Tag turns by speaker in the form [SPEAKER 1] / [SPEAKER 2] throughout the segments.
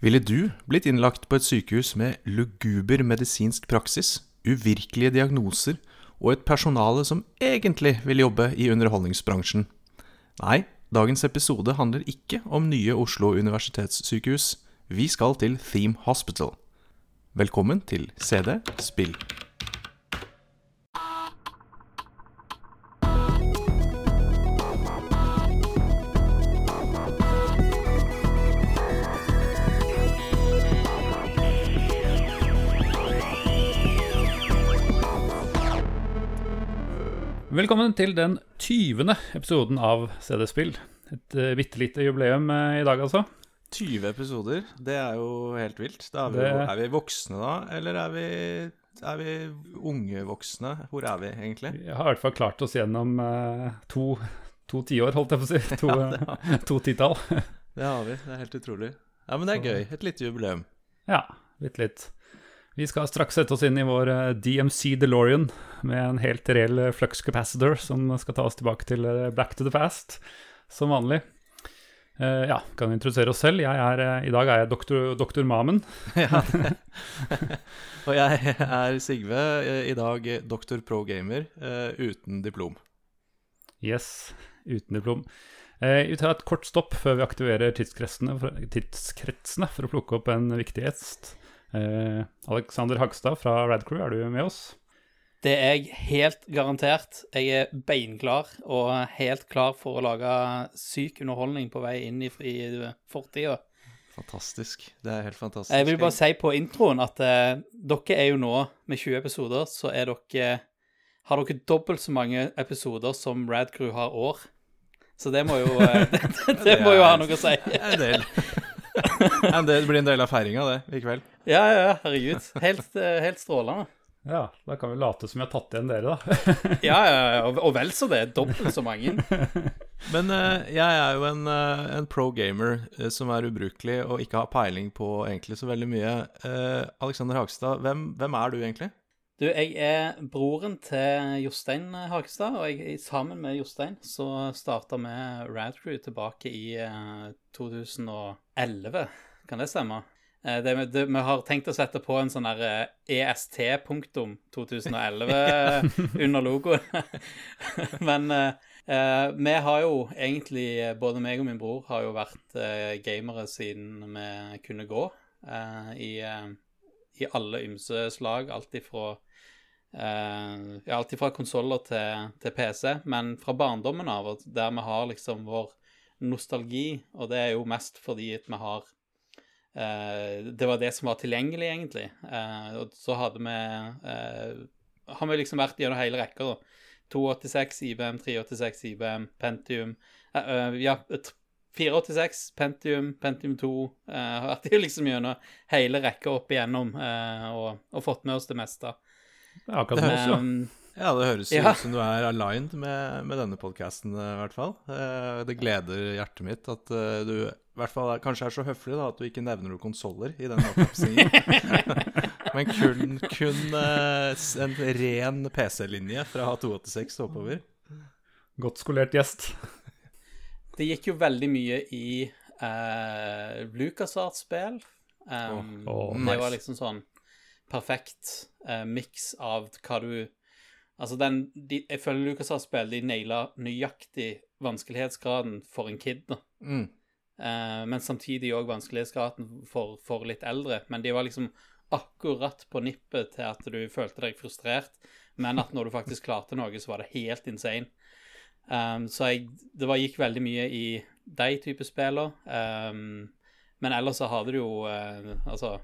[SPEAKER 1] Ville du blitt innlagt på et sykehus med luguber medisinsk praksis, uvirkelige diagnoser og et personale som egentlig vil jobbe i underholdningsbransjen? Nei, dagens episode handler ikke om nye Oslo universitetssykehus. Vi skal til Theme Hospital. Velkommen til CD Spill.
[SPEAKER 2] Velkommen til den 20. episoden av CD-spill. Et uh, bitte lite jubileum uh, i dag, altså.
[SPEAKER 1] 20 episoder, det er jo helt vilt. Da er, vi,
[SPEAKER 2] Det-
[SPEAKER 1] er vi voksne da, eller er vi, er vi unge voksne? Hvor er vi egentlig?
[SPEAKER 2] Vi har i hvert fall klart oss gjennom uh, to, to tiår, holdt jeg på å si. To, uh, to titall.
[SPEAKER 1] Det har vi, det er helt utrolig. Ja, men det er gøy. Et lite jubileum.
[SPEAKER 2] ja, litt litt. Vi skal straks sette oss inn i vår uh, DMC DeLorean med en helt reell uh, flux capacitor som skal ta oss tilbake til Black Back to the Past, som vanlig. Uh, ja, kan introdusere oss selv. Er, uh, I dag er jeg doktor, doktor Mamen.
[SPEAKER 1] Ja. Og jeg er Sigve, eh, i dag doktor pro gamer eh, uten diplom.
[SPEAKER 2] Yes, uten diplom. Eh, vi tar et kort stopp før vi aktiverer tidskretsene for, tidskretsene for å plukke opp en viktig gjest. Eh, Alexander Hagstad fra Radcrew, er du med oss?
[SPEAKER 3] Det er jeg helt garantert. Jeg er beinklar og helt klar for å lage syk underholdning på vei inn i, i fortida.
[SPEAKER 1] Fantastisk. Det er helt fantastisk.
[SPEAKER 3] Jeg vil bare si på introen at eh, dere er jo nå, med 20 episoder, så er dere Har dere dobbelt så mange episoder som Radcrew har år. Så det må jo det, det, det må jo ha noe å si.
[SPEAKER 1] En del. Del blir en del av feiringa, det, i kveld.
[SPEAKER 3] Ja, ja, ja, herregud. Helt, eh, helt strålende.
[SPEAKER 2] Ja, da kan vi late som vi har tatt igjen dere, da.
[SPEAKER 3] Ja, ja, ja, og- og vel så det. Dobbelt så mange.
[SPEAKER 1] Men uh, jeg er jo en, uh, en pro gamer uh, som er ubrukelig og ikke har peiling på egentlig så veldig mye. Uh, Alexander Hagstad, hvem, hvem er du egentlig?
[SPEAKER 3] Du, jeg er broren til Jostein Hagestad, og jeg, sammen med Jostein så starta vi Radcrew tilbake i eh, 2011. Kan det stemme? Eh, det, det, vi har tenkt å sette på en sånn der eh, EST-punktum 2011 under logoen. Men eh, eh, vi har jo egentlig, eh, både meg og min bror, har jo vært eh, gamere siden vi kunne gå. eh, i, eh, I alle ymse slag. Alt ifra ja, alt fra konsoller til, til PC, men fra barndommen av, og der vi har liksom vår nostalgi, og det er jo mest fordi at vi har eh, Det var det som var tilgjengelig, egentlig. Eh, og så hadde vi eh, Har vi liksom vært gjennom hele rekka, da. 286 IBM, 386 IBM, Pentium eh, eh, Ja, 486, Pentium, Pentium 2 eh, Har vært liksom gjennom hele rekka opp igjennom eh, og, og fått med oss det meste.
[SPEAKER 2] Er akkurat oss, ja.
[SPEAKER 3] Um,
[SPEAKER 1] Ja, det høres
[SPEAKER 3] Ja.
[SPEAKER 1] ut som du er aligned med, med denne podkasten, i hvert fall. Eh, det gleder hjertet mitt at eh, du i hvert fall er, kanskje er så høflig da, at du ikke nevner noen konsoller i den oppramsingen. Men kun, kun eh, en ren PC-linje fra 286 oppover.
[SPEAKER 2] Godt skolert gjest.
[SPEAKER 3] Det gikk jo veldig mye i uh, LucasArts-spill. Um,
[SPEAKER 2] oh,
[SPEAKER 3] oh,
[SPEAKER 1] nice.
[SPEAKER 3] det var liksom sånn perfekt eh, miks av hva du Altså, den de, Jeg føler LucasArts-spill de naila nøyaktig vanskelighetsgraden for en kid, da.
[SPEAKER 1] Mm.
[SPEAKER 3] Eh, men samtidig òg vanskelighetsgraden for, for litt eldre. Men de var liksom akkurat på nippet til at du følte deg frustrert, men at når du faktisk klarte noe, så var det helt insane. Um, så jeg, det var, gikk veldig mye i de type spillene. Um, men ellers så hadde du jo uh, Altså,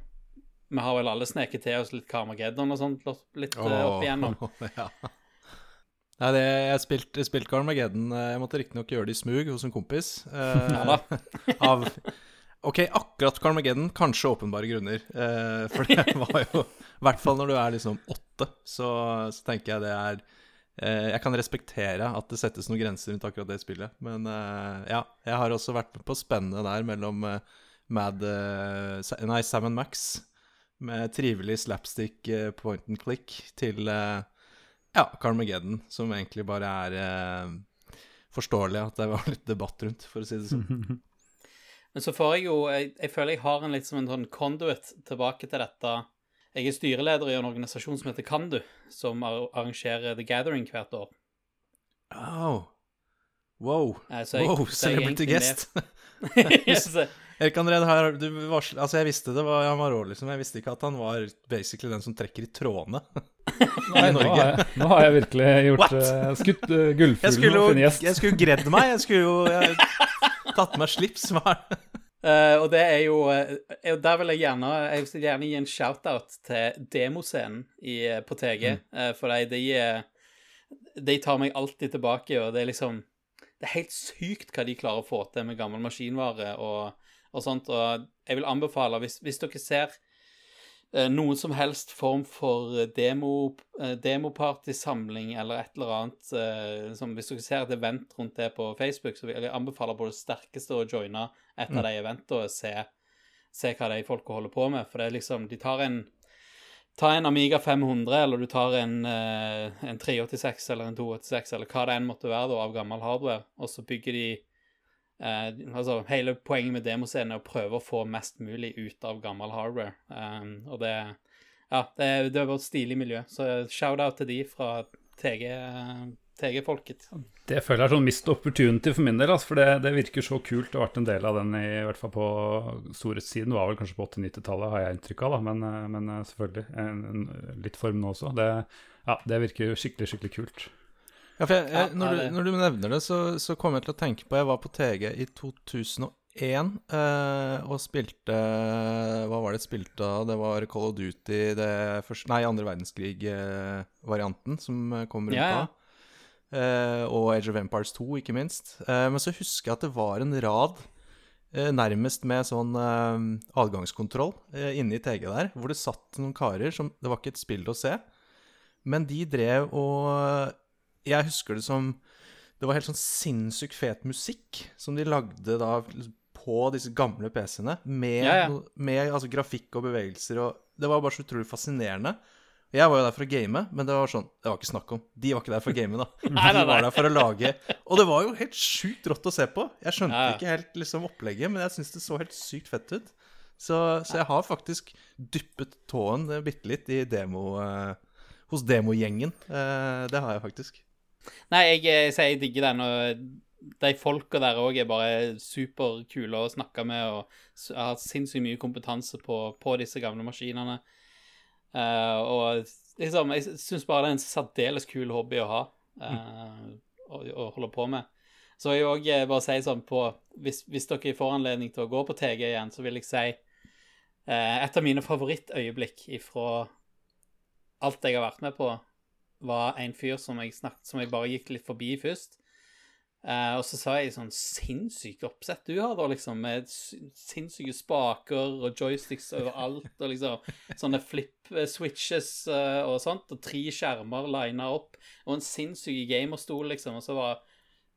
[SPEAKER 3] vi har vel alle sneket til oss litt Carmageddon og sånt litt eh, opp igjennom.
[SPEAKER 1] ja. Nei, det, jeg spilte spilt Carmageddon. eh, Jeg måtte riktignok gjøre det i smug hos en kompis. eh, av Ok, akkurat Carmageddon, kanskje åpenbare grunner. Eh, for det var jo I hvert fall når du er liksom åtte, så, så tenker jeg det er eh, Jeg kan respektere at det settes noen grenser rundt akkurat det spillet. Men eh, ja, jeg har også vært med på spennet der mellom Mad Nei, Sam Max med trivelig slapstick eh, point and click til eh, ja, Carmageddon, som egentlig bare er eh, forståelig at det var litt debatt rundt, for å si det sånn.
[SPEAKER 3] Men så får jeg jo Jeg, jeg føler jeg har en litt som en sånn conduit tilbake til dette. Jeg er styreleder i en organisasjon som heter Kandu, som arrangerer The Gathering hvert år.
[SPEAKER 1] Oh. Wow.
[SPEAKER 3] Eh, så jeg-
[SPEAKER 1] wow, celebrity guest. Erik André, det her, du varsler, altså jeg visste det var, han var rå, liksom. Jeg visste ikke at han var basically den som trekker i trådene.
[SPEAKER 2] Nei, nå, har jeg, nå har jeg virkelig gjort eh, skutt uh, gullfuglen
[SPEAKER 1] jo
[SPEAKER 2] funnet gjest.
[SPEAKER 1] jeg skulle gredd meg. Jeg skulle jo jeg, tatt meg slips. Hva er?
[SPEAKER 3] Eh, og det er jo uh, Der vil jeg gjerne Jeg vil gjerne gi en shout-out til demoscenen i, på TG. eh, for de, de, de tar meg alltid tilbake, og det er liksom Det er helt sykt hva de klarer å få til med gammel maskinvare og, og sånt. Og jeg vil anbefale, hvis, hvis dere ser eh, noen som helst form for demo, eh, demopartysamling eller et eller annet eh, som Hvis dere ser et event rundt det på Facebook, så vil jeg anbefale på det sterkeste å joine et av de eventene og se, se hva de folka holder på med. For det er liksom De tar en Ta en Amiga 500, eller du tar en, eh, en 386 eller en 286, eller hva det enn måtte være da, av gammel hardware, og så bygger de eh, altså Hele poenget med demoscenen er å prøve å få mest mulig ut av gammel hardware. Um, og det Ja, det, det bare et stilig miljø. Så shout-out til de fra TG, TG-folket.
[SPEAKER 2] Det føler jeg er sånn mist opportunity for min del, altså, for det, det virker så kult å ha vært en del av den, i, i hvert fall på storhetstiden. Det var vel kanskje på 80-90-tallet, har jeg inntrykk av, da, men, eh, men selvfølgelig. En, en, litt form nå også. Det, ja, det virker skikkelig, skikkelig kult.
[SPEAKER 1] Ja, jeg, jeg, når, du, når du nevner det, så, så kom jeg til å tenke på Jeg var på TG i 2001 eh, og spilte Hva var det jeg spilte da? Det var Call of Duty, det første, nei, andre verdenskrig-varianten som eh, kom rundt da. Eh, og Age of Empires 2, ikke minst. Eh, men så husker jeg at det var en rad eh, nærmest med sånn eh, adgangskontroll inne i TG der, hvor det satt noen karer som Det var ikke et spill å se, men de drev og Jeg husker det som Det var helt sånn sinnssykt fet musikk som de lagde da på disse gamle PC-ene, med,
[SPEAKER 3] Ja, ja.
[SPEAKER 1] med altså, grafikk og bevegelser og Det var bare så utrolig fascinerende. Jeg var jo der for å game, men det var sånn Det var ikke snakk om. De var ikke der for å game, da. De var der for å lage Og det var jo helt sjukt rått å se på. Jeg skjønte
[SPEAKER 3] Ja,
[SPEAKER 1] ikke helt liksom opplegget, men jeg syns det så helt sykt fett ut. Så, så jeg har faktisk dyppet tåen bitte litt i demo eh, hos demogjengen. Eh, det har jeg faktisk.
[SPEAKER 3] Nei, jeg, jeg sier jeg digger den, og de folka der òg er bare superkule å snakke med, og har sinnssykt mye kompetanse på, på disse gamle maskinene. Uh, og liksom, jeg syns bare det er en særdeles kul hobby å ha eh, å, å holde på med. Så jeg òg bare si sånn på hvis, hvis dere får anledning til å gå på TG igjen, så vil jeg si eh, et av mine favorittøyeblikk ifra alt jeg har vært med på, var en fyr som jeg, snakket, som jeg bare gikk litt forbi først. Uh, og så sa jeg sånn sinnssykt oppsett du har, da, liksom, med sinnssyke spaker og joysticks overalt, og liksom sånne flip eh, uh, og sånt, og tre skjermer lina opp, og en sinnssyk gamerstol, liksom, og så var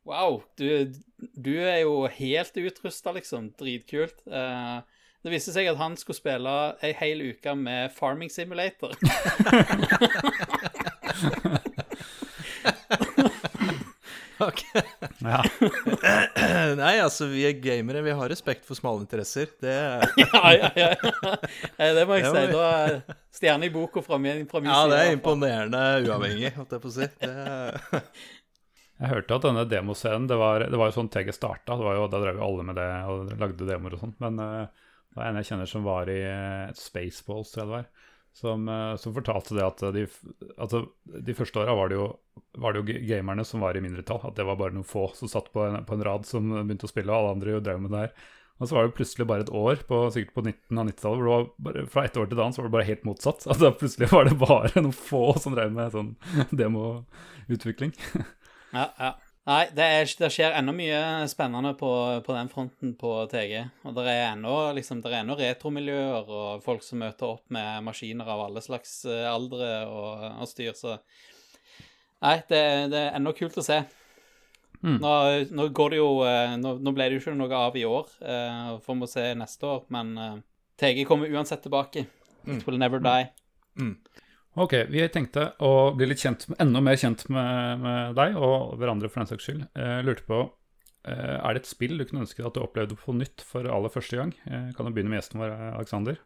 [SPEAKER 3] Wow, du, du er jo helt utrusta, liksom. Dritkult. Uh, det viste seg at han skulle spille ei hel uke med Farming Simulator.
[SPEAKER 1] Ok.
[SPEAKER 2] Ja.
[SPEAKER 1] Nei, altså, vi er gamere. Vi har respekt for smale interesser. Det
[SPEAKER 3] ja, ja, ja. Eh, Det må jeg
[SPEAKER 1] Det
[SPEAKER 3] si.
[SPEAKER 1] må vi-
[SPEAKER 3] Da er stjerne i boka fra min, fra min
[SPEAKER 1] Ja,
[SPEAKER 3] side.
[SPEAKER 1] det er imponerende uavhengig, holdt jeg på å si. Det,
[SPEAKER 2] Jeg hørte at denne demoscenen Det var, det var jo sånn TG starta. Jo, da drev jo alle med det og lagde demoer og sånn. Men eh, det var en jeg kjenner som var i uh, Spaceballs, tror jeg det var. Som, eh, som fortalte det at de, altså, de første åra var, var det jo gamerne som var i mindretall. At det var bare noen få som satt på en, på en rad som begynte å spille, og alle andre jo drev med det her. Og så var det plutselig bare et år, på, sikkert på 19- og 90-tallet, hvor det var fra et år til et annet så var det bare helt motsatt. At da plutselig var det bare noen få som drev med sånn demoutvikling.
[SPEAKER 3] Ja, ja. Nei, det, er, det skjer ennå mye spennende på, på den fronten på TG. Og det er ennå liksom, er retromiljøer og folk som møter opp med maskiner av alle slags eh, aldre og, og styr, så Nei, det, det er ennå kult å se.
[SPEAKER 2] Mm.
[SPEAKER 3] Nå, nå går det jo eh, nå, nå ble det jo ikke noe av i år, eh, får vi se neste år, men eh, TG kommer uansett tilbake. It will never die.
[SPEAKER 2] Ok, vi tenkte å bli litt kjent, enda mer kjent med, med deg og hverandre for den saks skyld. Jeg lurte på Eh, er det et spill du kunne ønske at du opplevde på nytt for aller første gang? Eh, kan du begynne med gjesten vår, Aleksander?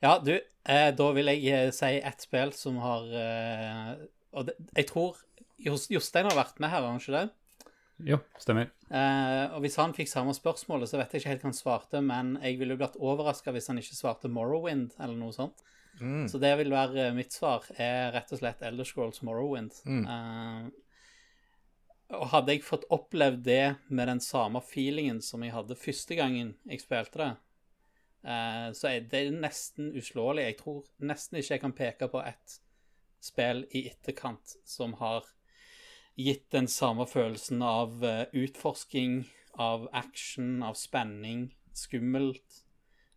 [SPEAKER 3] Ja, du, eh, da vil jeg eh, si ett spill som har eh, Og jeg tror Jos- Jostein har vært med her, har han ikke det?
[SPEAKER 2] Jo, stemmer.
[SPEAKER 3] Eh, og hvis han fikk samme spørsmålet, så vet jeg ikke helt hva han svarte, men jeg ville blitt overraska hvis han ikke svarte Morrowind eller noe sånt.
[SPEAKER 1] Mm.
[SPEAKER 3] Så det vil være mitt svar, er rett og slett Elder Scrolls Morrowind.
[SPEAKER 1] Mm.
[SPEAKER 3] Uh, og hadde jeg fått opplevd det med den samme feelingen som jeg hadde første gangen jeg spilte det, uh, så er det nesten uslåelig. Jeg tror nesten ikke jeg kan peke på et spill i etterkant som har gitt den samme følelsen av eh, utforsking, av action, av spenning, skummelt,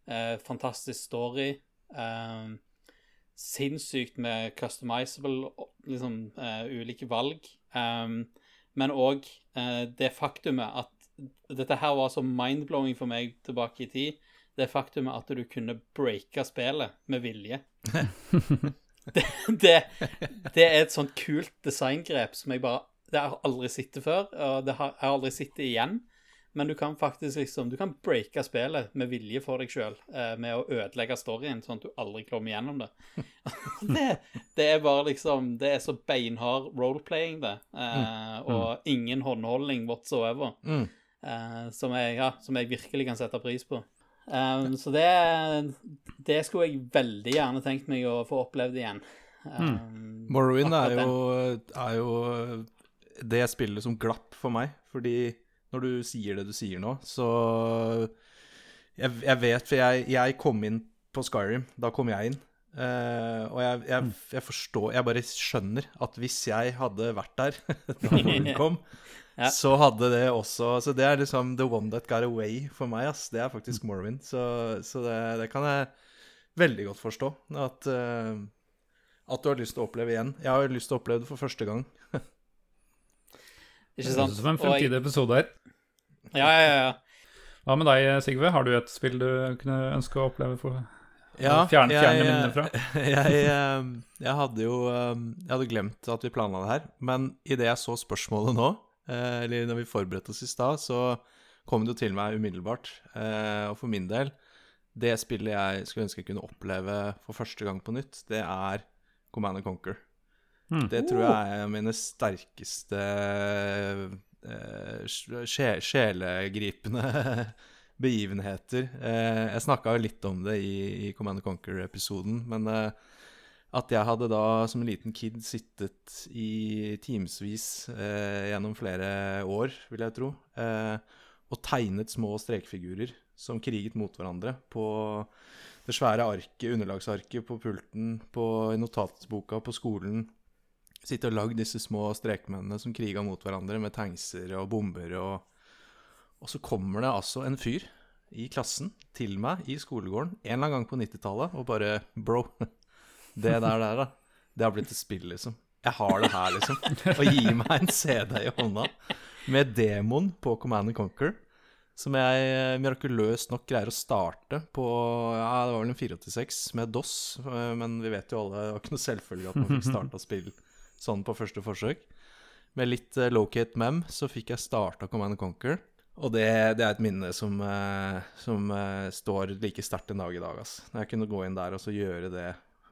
[SPEAKER 3] eh, fantastisk story. eh, sinnssykt med customizable liksom, uh, ulike valg. Um, men òg det faktumet at Dette her var så mind-blowing for meg tilbake i tid. Det faktumet at du kunne breake spillet med vilje. det, det, det er et sånt kult designgrep som jeg bare Det har jeg aldri sett før, og det har, jeg aldri sett igjen. Men du kan faktisk liksom Du kan breake spillet med vilje for deg sjøl, eh, med å ødelegge storyen, sånn at du aldri kommer gjennom det. det. Det er bare liksom Det er så beinhard roleplaying, det. Eh, og ingen håndholdning whatsoever.
[SPEAKER 1] Mm.
[SPEAKER 3] Eh, som, jeg, ja, som jeg virkelig kan sette pris på. Um, så det, det skulle jeg veldig gjerne tenkt meg å få opplevd igjen. Um,
[SPEAKER 1] Morrowind er jo, er jo det spillet som glapp for meg, fordi når du sier det du sier nå, så Jeg, jeg vet, for jeg, jeg kom inn på Skyrim. Da kom jeg inn. Eh, og jeg, jeg, jeg forstår Jeg bare skjønner at hvis jeg hadde vært der da Morrowind kom,
[SPEAKER 3] Ja.
[SPEAKER 1] så hadde det også Så det er liksom the one that got away for meg, ass. Det er faktisk Morrowind. Så, så det, det kan jeg veldig godt forstå. At uh, at du har lyst til å oppleve igjen. Jeg har lyst til å oppleve det for første gang.
[SPEAKER 3] Ikke
[SPEAKER 2] Det
[SPEAKER 3] sant?
[SPEAKER 2] høres ut som en
[SPEAKER 3] fremtidig jeg-
[SPEAKER 2] episode her.
[SPEAKER 3] Ja, ja, ja.
[SPEAKER 2] Hva med deg, Sigve? Har du et spill du kunne ønske å oppleve for
[SPEAKER 1] Ja,
[SPEAKER 2] fjerne, fjerne
[SPEAKER 1] jeg-
[SPEAKER 2] minnene fra?
[SPEAKER 1] Jeg, jeg, jeg hadde jo eh, Jeg hadde glemt at vi planla det her, men idet jeg så spørsmålet nå, eh, eller når vi forberedte oss i stad, så kom det jo til meg umiddelbart. Eh, Og for min del, det spillet jeg skulle ønske jeg kunne oppleve for første gang på nytt, det er Command and Conquer.
[SPEAKER 2] Mm.
[SPEAKER 1] Det tror jeg er mine sterkeste uh, sjelegripende begivenheter. Uh, jeg snakka jo litt om det i, i Command Conquer-episoden, men uh, at jeg hadde da som en liten kid sittet i timevis eh, gjennom flere år, vil jeg tro, eh, og tegnet små strekfigurer som kriget mot hverandre på det svære arket, underlagsarket på pulten, på notatboka på skolen. Sitte og lagd disse små strekmennene som kriga mot hverandre med tankser og bomber og Og så kommer det altså en fyr i klassen til meg i skolegården en eller annen gang på 90-tallet og bare Bro, det der der, da. Det har blitt et spill, liksom. Jeg har det her, liksom. Og gi meg en CD i hånda med demon på Command and Conquer. Som jeg eh, mirakuløst nok greier å starte på Ja, det var vel en 486 med DOS, eh, men vi vet jo alle det var ikke noe selvfølgelig at man fikk starta spill sånn på første forsøk. Med litt uh, locate mem så fikk jeg starta Command Conquer. Og det, det er et minne som, uh, som uh, står like sterkt en dag i dag. ass. Når jeg kunne gå inn der og så gjøre det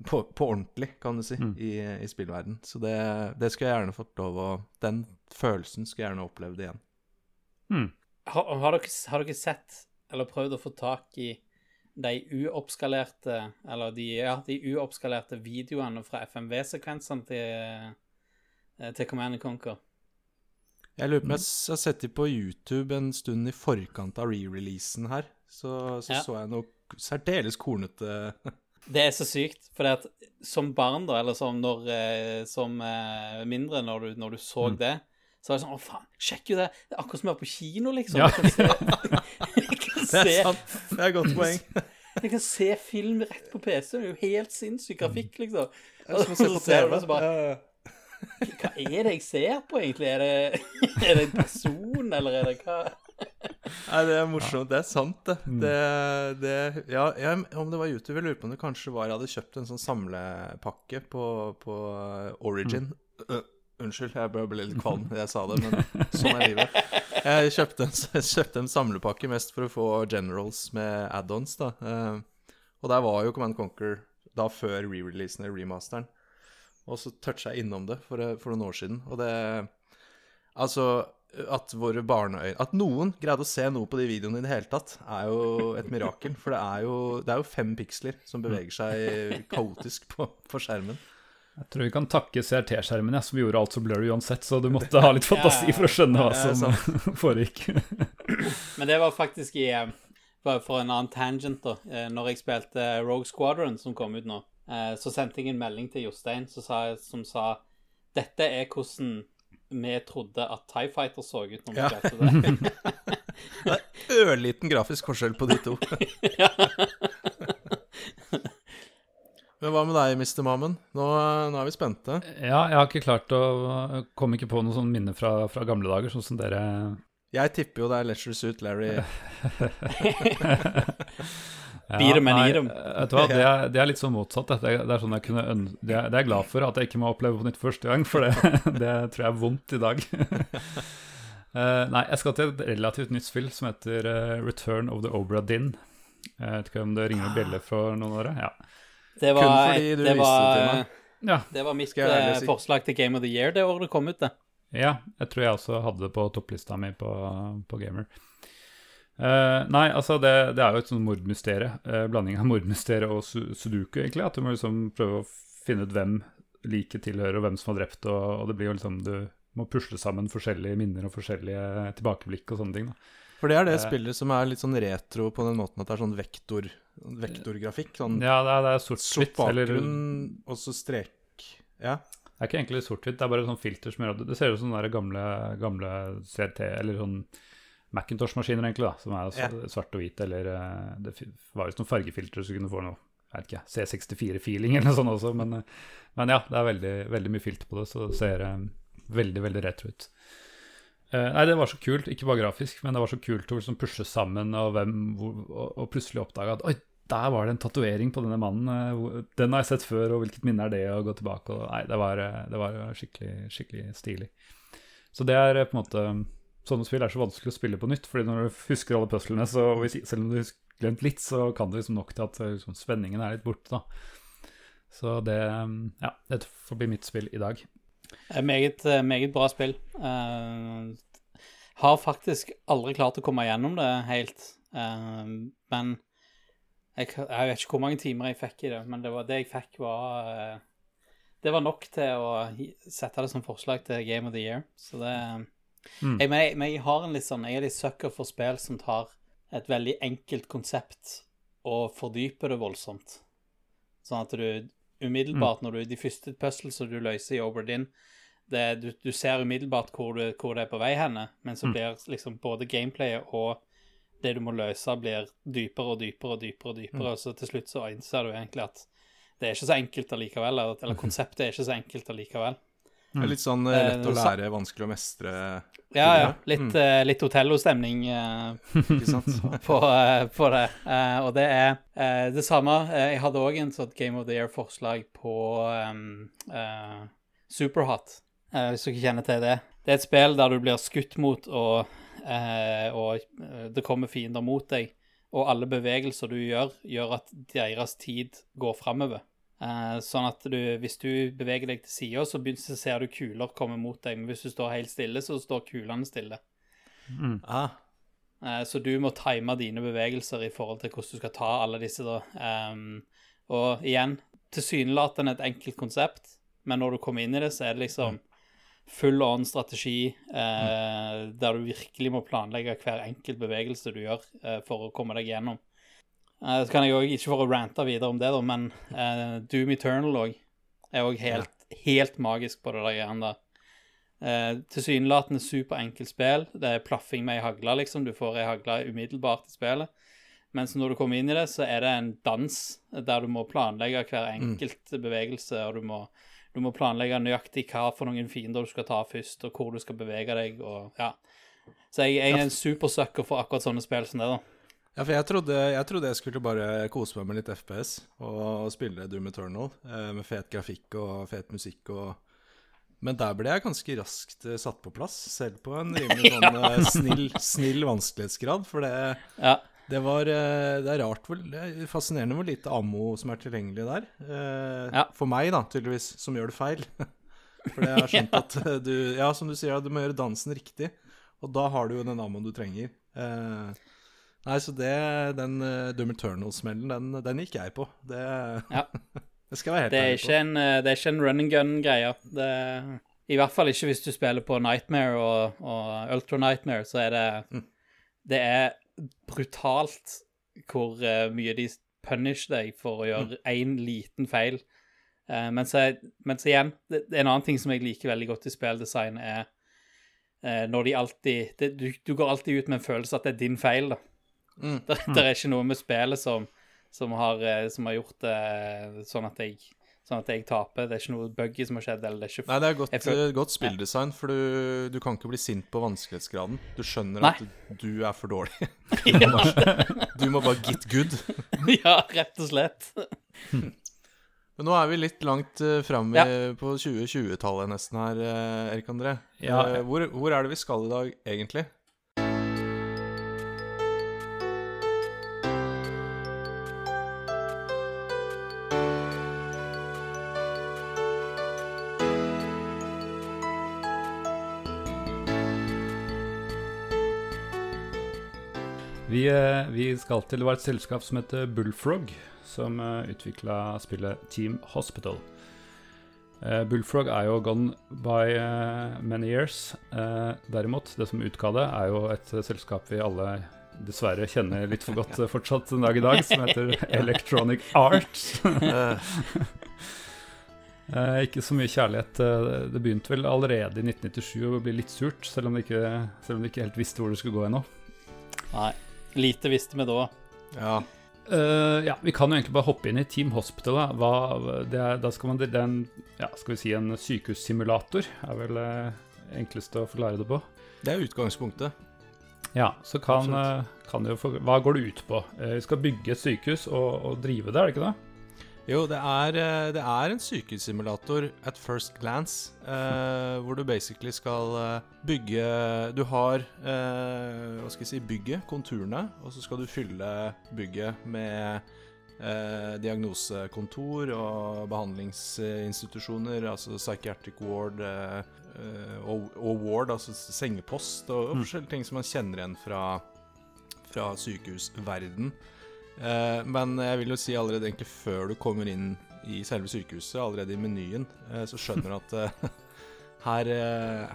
[SPEAKER 1] på, på ordentlig, kan du si, i, i spillverden. Så det, det skulle jeg gjerne fått lov å Den følelsen skulle jeg gjerne opplevd igjen.
[SPEAKER 2] Mm.
[SPEAKER 3] Har, har, dere, har dere sett eller prøvd å få tak i de uoppskalerte Eller de, ja, de uoppskalerte videoene fra FMV-sekvensene til, eh, til Command Conquer?
[SPEAKER 1] Jeg lurer på om jeg har sett dem på YouTube en stund i forkant av re-releasen her. Så så,
[SPEAKER 3] Ja.
[SPEAKER 1] så jeg noe særdeles kornete
[SPEAKER 3] Det er så sykt, for at som barn, da, eller som, når, eh, som eh, mindre, når du, når du så det, så var det sånn Å, faen, sjekk jo det! Det er akkurat som å være på kino, liksom.
[SPEAKER 2] Ja.
[SPEAKER 3] Se,
[SPEAKER 1] Det er sant. Det er et godt poeng.
[SPEAKER 3] jeg kan se film rett på PC. Det er jo helt sinnssyk grafikk, liksom.
[SPEAKER 1] Det som å se
[SPEAKER 3] Og så ser du det, så bare. Hva er det jeg ser på, egentlig? Er det, er det en person, eller er det hva?
[SPEAKER 1] Nei, det er morsomt. Det er sant, det.
[SPEAKER 2] Mm.
[SPEAKER 1] det, det ja, jeg, om det var YouTube, jeg lurer på om det kanskje var jeg hadde kjøpt en sånn samlepakke på, på Origin.
[SPEAKER 2] Mm.
[SPEAKER 1] Unnskyld, jeg bør ble litt kvalm jeg sa det, men sånn er livet. Jeg kjøpte en, kjøpte en samlepakke mest for å få Generals med add-ons, da. Eh, og der var jo Command Conquer da før re-releasen eller remasteren. Og så toucha jeg innom det for, for noen år siden, og det Altså, at våre barneøyne At noen greide å se noe på de videoene i det hele tatt, er jo et mirakel. For det er jo, det er jo fem piksler som beveger seg kaotisk på, på skjermen.
[SPEAKER 2] Jeg tror vi kan takke CRT-skjermen, ja, som gjorde alt så blurry uansett, så du måtte ha litt fantasi for å skjønne hva
[SPEAKER 1] Ja,
[SPEAKER 2] som foregikk.
[SPEAKER 3] Men det var faktisk i eh, Bare for en annen tangent, da. Eh, Når jeg spilte Rogue Squadron, som kom ut nå, eh, så sendte jeg en melding til Jostein som sa, som sa Dette er hvordan vi trodde at Tie Fighter så ut når vi
[SPEAKER 1] Ja.
[SPEAKER 3] spilte det.
[SPEAKER 1] Det er ørliten grafisk forskjell på de to. Men hva med deg, Mr. Mammen? Nå, nå er vi spente.
[SPEAKER 2] Ja, jeg har ikke klart å Kom ikke på noen sånn minne fra, fra gamle dager, sånn som dere
[SPEAKER 1] Jeg tipper jo det er Letcher Suit Larry.
[SPEAKER 3] And
[SPEAKER 2] nei,
[SPEAKER 3] eat.
[SPEAKER 2] Vet du hva, det er, det er litt sånn motsatt. Det er, det er sånn jeg kunne øn det, er, det er jeg glad for at jeg ikke må oppleve på nytt første gang, for det, det tror jeg er vondt i dag. Eh, nei, jeg skal til et relativt nytt spill som heter eh, Return of the Obra Dinn. Jeg vet ikke om det ringer en bjelle for noen av dere? Ja.
[SPEAKER 3] Det
[SPEAKER 1] Kun
[SPEAKER 3] var,
[SPEAKER 1] fordi du
[SPEAKER 3] det
[SPEAKER 1] viste
[SPEAKER 3] var,
[SPEAKER 1] det til meg.
[SPEAKER 2] ja.
[SPEAKER 3] det var mitt
[SPEAKER 1] Skal jeg ærlig
[SPEAKER 3] eh,
[SPEAKER 1] si.
[SPEAKER 3] forslag til Game of the Year det året det kom ut, det.
[SPEAKER 2] Ja, jeg tror jeg også hadde det på topplista mi på, på Gamer. Eh, nei, altså det, det er jo et sånn mordmysterium. Uh, blanding av mordmysterium og su sudoku, egentlig. At du må liksom prøve å finne ut hvem liket tilhører, og hvem som har drept, og, og det blir jo liksom Du må pusle sammen forskjellige minner og forskjellige tilbakeblikk og sånne ting. da.
[SPEAKER 1] For det er det
[SPEAKER 2] Eh.
[SPEAKER 1] spillet som er litt sånn retro på den måten at det er sånn vektor, vektorgrafikk. Sånn
[SPEAKER 2] Ja, det er, det er
[SPEAKER 1] sort
[SPEAKER 2] sort-hvitt. Eller det
[SPEAKER 1] og så strek Ja.
[SPEAKER 2] er ikke egentlig sort-hvitt, det er bare sånn filter som gjør at det, det ser ut som sånne gamle, gamle CT, eller sånn Macintosh-maskiner, egentlig, da, som er
[SPEAKER 1] Ja.
[SPEAKER 2] svart og hvit, eller eh, Det var visst noen fargefiltre så du kunne få noe jeg vet ikke, C64-feeling eller noe sånt også, men, eh, men ja, det er veldig, veldig mye filter på det, så det ser eh, veldig, veldig retro ut. Uh, nei, det var så kult, ikke bare grafisk, men det var så kult å liksom pushe sammen, og, hvem, hvor, og, og plutselig oppdage at oi, der var det en tatovering på denne mannen. eh, Den har jeg sett før, og hvilket minne er det? å gå tilbake og Nei, det var, eh, det var skikkelig, skikkelig stilig. Så det er eh, på en måte Sånne spill er så vanskelig å spille på nytt, fordi når du husker alle puslene, så selv om du har glemt litt, så kan det liksom nok til at eh, liksom, spenningen er litt borte, da. Så det eh, Ja, det får bli mitt spill i dag.
[SPEAKER 3] Eh, Meget, eh, meget bra spill. Uh, har faktisk aldri klart å komme gjennom det helt. uh, men jeg, jeg vet ikke hvor mange timer jeg fikk i det, men det, var, det jeg fikk, var eh, Det var nok til å sette det som forslag til Game of the Year. Så det
[SPEAKER 2] Mm.
[SPEAKER 3] jeg, men, jeg, men jeg har en litt sånn Jeg er litt sucker for spill som tar et veldig enkelt konsept og fordyper det voldsomt. Sånn at du umiddelbart, når du de første puzzlene du løser i Oberdin, det, du, du ser umiddelbart hvor, du, hvor det er på vei henne, men så blir liksom både gameplayet og det du må løse, blir dypere og dypere og dypere, og dypere, og så til slutt så innser du egentlig at det er ikke så enkelt allikevel, eller, eller konseptet er ikke så enkelt allikevel.
[SPEAKER 1] Er litt sånn eh,
[SPEAKER 3] Eh,
[SPEAKER 1] lett å lære, vanskelig å mestre.
[SPEAKER 3] Ja, ja.
[SPEAKER 1] Mm.
[SPEAKER 3] Litt, eh, litt Otello-stemning eh, på, uh, på det. Og det er det samme. Jeg hadde òg en sånn Game of the Year-forslag på um, Superhot, hvis hvis ikke kjenner til det. Det er et spill der du blir skutt mot, og, og eh, det kommer fiender mot deg. Og alle bevegelser du gjør, gjør at deres tid går framover. Eh, sånn at du, hvis du beveger deg til sida, så, så ser du kuler komme mot deg. Men hvis du står helt stille, så står kulene stille.
[SPEAKER 1] Ah,
[SPEAKER 3] Eh, Så du må time dine bevegelser i forhold til hvordan du skal ta alle disse, da. Ehm, og igjen, tilsynelatende et enkelt konsept, men når du kommer inn i det, så er det liksom full on strategi eh, der du virkelig må planlegge hver enkelt bevegelse du gjør eh, for å komme deg gjennom. Eh, så kan jeg òg, ikke for å rante videre om det, da, men eh, Doom Eternal òg er òg helt, helt magisk på det der greiene der. Eh, Tilsynelatende superenkelt spill. Det er plaffing med ei hagle, liksom. Du får ei hagle umiddelbart i spillet. Mens når du kommer inn i det, så er det en dans der du må planlegge hver enkelt bevegelse, og du må, du må planlegge nøyaktig hva for noen fiender du skal ta først, og hvor du skal bevege deg, og ja. Så jeg, jeg er en supersucker for akkurat sånne spill som det, da.
[SPEAKER 1] Ja, for jeg trodde, jeg trodde jeg skulle bare kose meg med litt FPS og spille Doom Eternal eh, med fet grafikk og fet musikk og Men der ble jeg ganske raskt eh, satt på plass, selv på en rimelig sånn ja. snill, snill vanskelighetsgrad. For det,
[SPEAKER 3] Ja.
[SPEAKER 1] Det var eh, Det er rart det er fascinerende hvor lite ammo som er tilgjengelig der. Eh,
[SPEAKER 3] Ja.
[SPEAKER 1] For meg, da, tydeligvis, som gjør det feil. For jeg har skjønt at eh, du Ja, som du sier, du må gjøre dansen riktig. Og da har du jo den ammoen du trenger. Eh, nei, så det Den Dummer Turnal-smellen, den, den gikk jeg på. Det,
[SPEAKER 3] Ja.
[SPEAKER 1] det skal jeg være helt
[SPEAKER 3] Det
[SPEAKER 1] ærlig
[SPEAKER 3] ikke en, det er ikke en run and gun-greie. I hvert fall ikke hvis du spiller på Nightmare og, og Ultra Nightmare, så er det Det er brutalt hvor eh, mye de punisher deg for å gjøre én liten feil. Men mens, jeg, mens igjen, det, det er en annen ting som jeg liker veldig godt i spilldesign, er uh, når de alltid det, du, du går alltid ut med en følelse at det er din feil, da.
[SPEAKER 1] Mm.
[SPEAKER 3] Det, er ikke noe med spillet som, som, har, som har gjort det sånn at jeg Sånn at jeg taper. Det er ikke noe buggy som har skjedd. eller det er ikke...
[SPEAKER 1] Nei, det er godt,
[SPEAKER 3] føler...
[SPEAKER 1] eh, godt spilldesign, for du, du kan ikke bli sint på vanskelighetsgraden. Du skjønner
[SPEAKER 3] Nei.
[SPEAKER 1] at du er for dårlig.
[SPEAKER 3] ja,
[SPEAKER 1] Du må bare get good.
[SPEAKER 3] ja, rett og slett.
[SPEAKER 1] Men nå er vi litt langt uh, fram
[SPEAKER 3] Ja.
[SPEAKER 1] på 2020-tallet nesten her, eh, Erik André.
[SPEAKER 2] Ja.
[SPEAKER 1] Eh, hvor, hvor er det vi skal i dag, egentlig?
[SPEAKER 2] Vi, eh, skal til Det var et selskap som heter Bullfrog, som uh, utvikla spillet Team Hospital. Eh, Bullfrog er jo gone by eh, many years. Eh, derimot, det som utga det, er jo et eh, selskap vi alle dessverre kjenner litt for godt eh, fortsatt den dag i dag, som heter Electronic Arts.
[SPEAKER 1] Eh,
[SPEAKER 2] Eh, ikke så mye kjærlighet. Eh, det begynte vel allerede i 1997 å bli litt surt, selv om de ikke, ikke helt visste hvor det skulle gå ennå.
[SPEAKER 3] Nei. Lite visste vi da.
[SPEAKER 1] ja.
[SPEAKER 2] Uh, ja, vi kan jo egentlig bare hoppe inn i Team Hospital. Da, Hva, det er, da skal man, det er en, ja, skal vi si en sykehussimulator, er vel uh, enkleste å forklare det på.
[SPEAKER 1] Det er utgangspunktet.
[SPEAKER 2] Ja, så kan, eh, kan det jo for, Hva går det ut på? Eh, vi skal bygge et sykehus og, og drive det, er det ikke det?
[SPEAKER 1] Jo, det er, eh, det er en sykehussimulator at first glance, eh, hvor du basically skal eh, bygge Du har eh, hva skal jeg si, bygget, konturene, og så skal du fylle bygget med eh, diagnosekontor og behandlingsinstitusjoner, altså psychiatric ward eh, og, og ward, altså sengepost, og, og forskjellige ting som man kjenner igjen fra, fra sykehusverden. Eh, men jeg vil jo si allerede egentlig før du kommer inn i selve sykehuset, allerede i menyen, eh, så skjønner du at eh, her,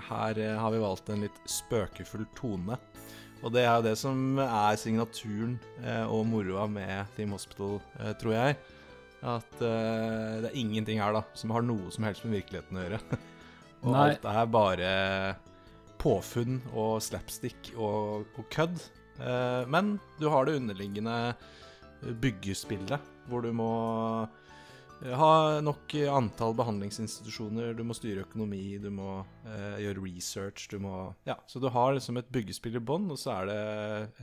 [SPEAKER 1] her har vi valgt en litt spøkefull tone. Og det er jo det som er signaturen og moroa med Team Hospital, tror jeg. At det er ingenting her da som har noe som helst med virkeligheten å gjøre. og
[SPEAKER 2] Nei.
[SPEAKER 1] alt er bare påfunn og slapstick og, og kødd. Eh, men du har det underliggende byggespillet, hvor du må eh, ha nok antall behandlingsinstitusjoner, du må styre økonomi, du må eh, gjøre research, du må Ja, så du har liksom et byggespill i bånn, og så er det,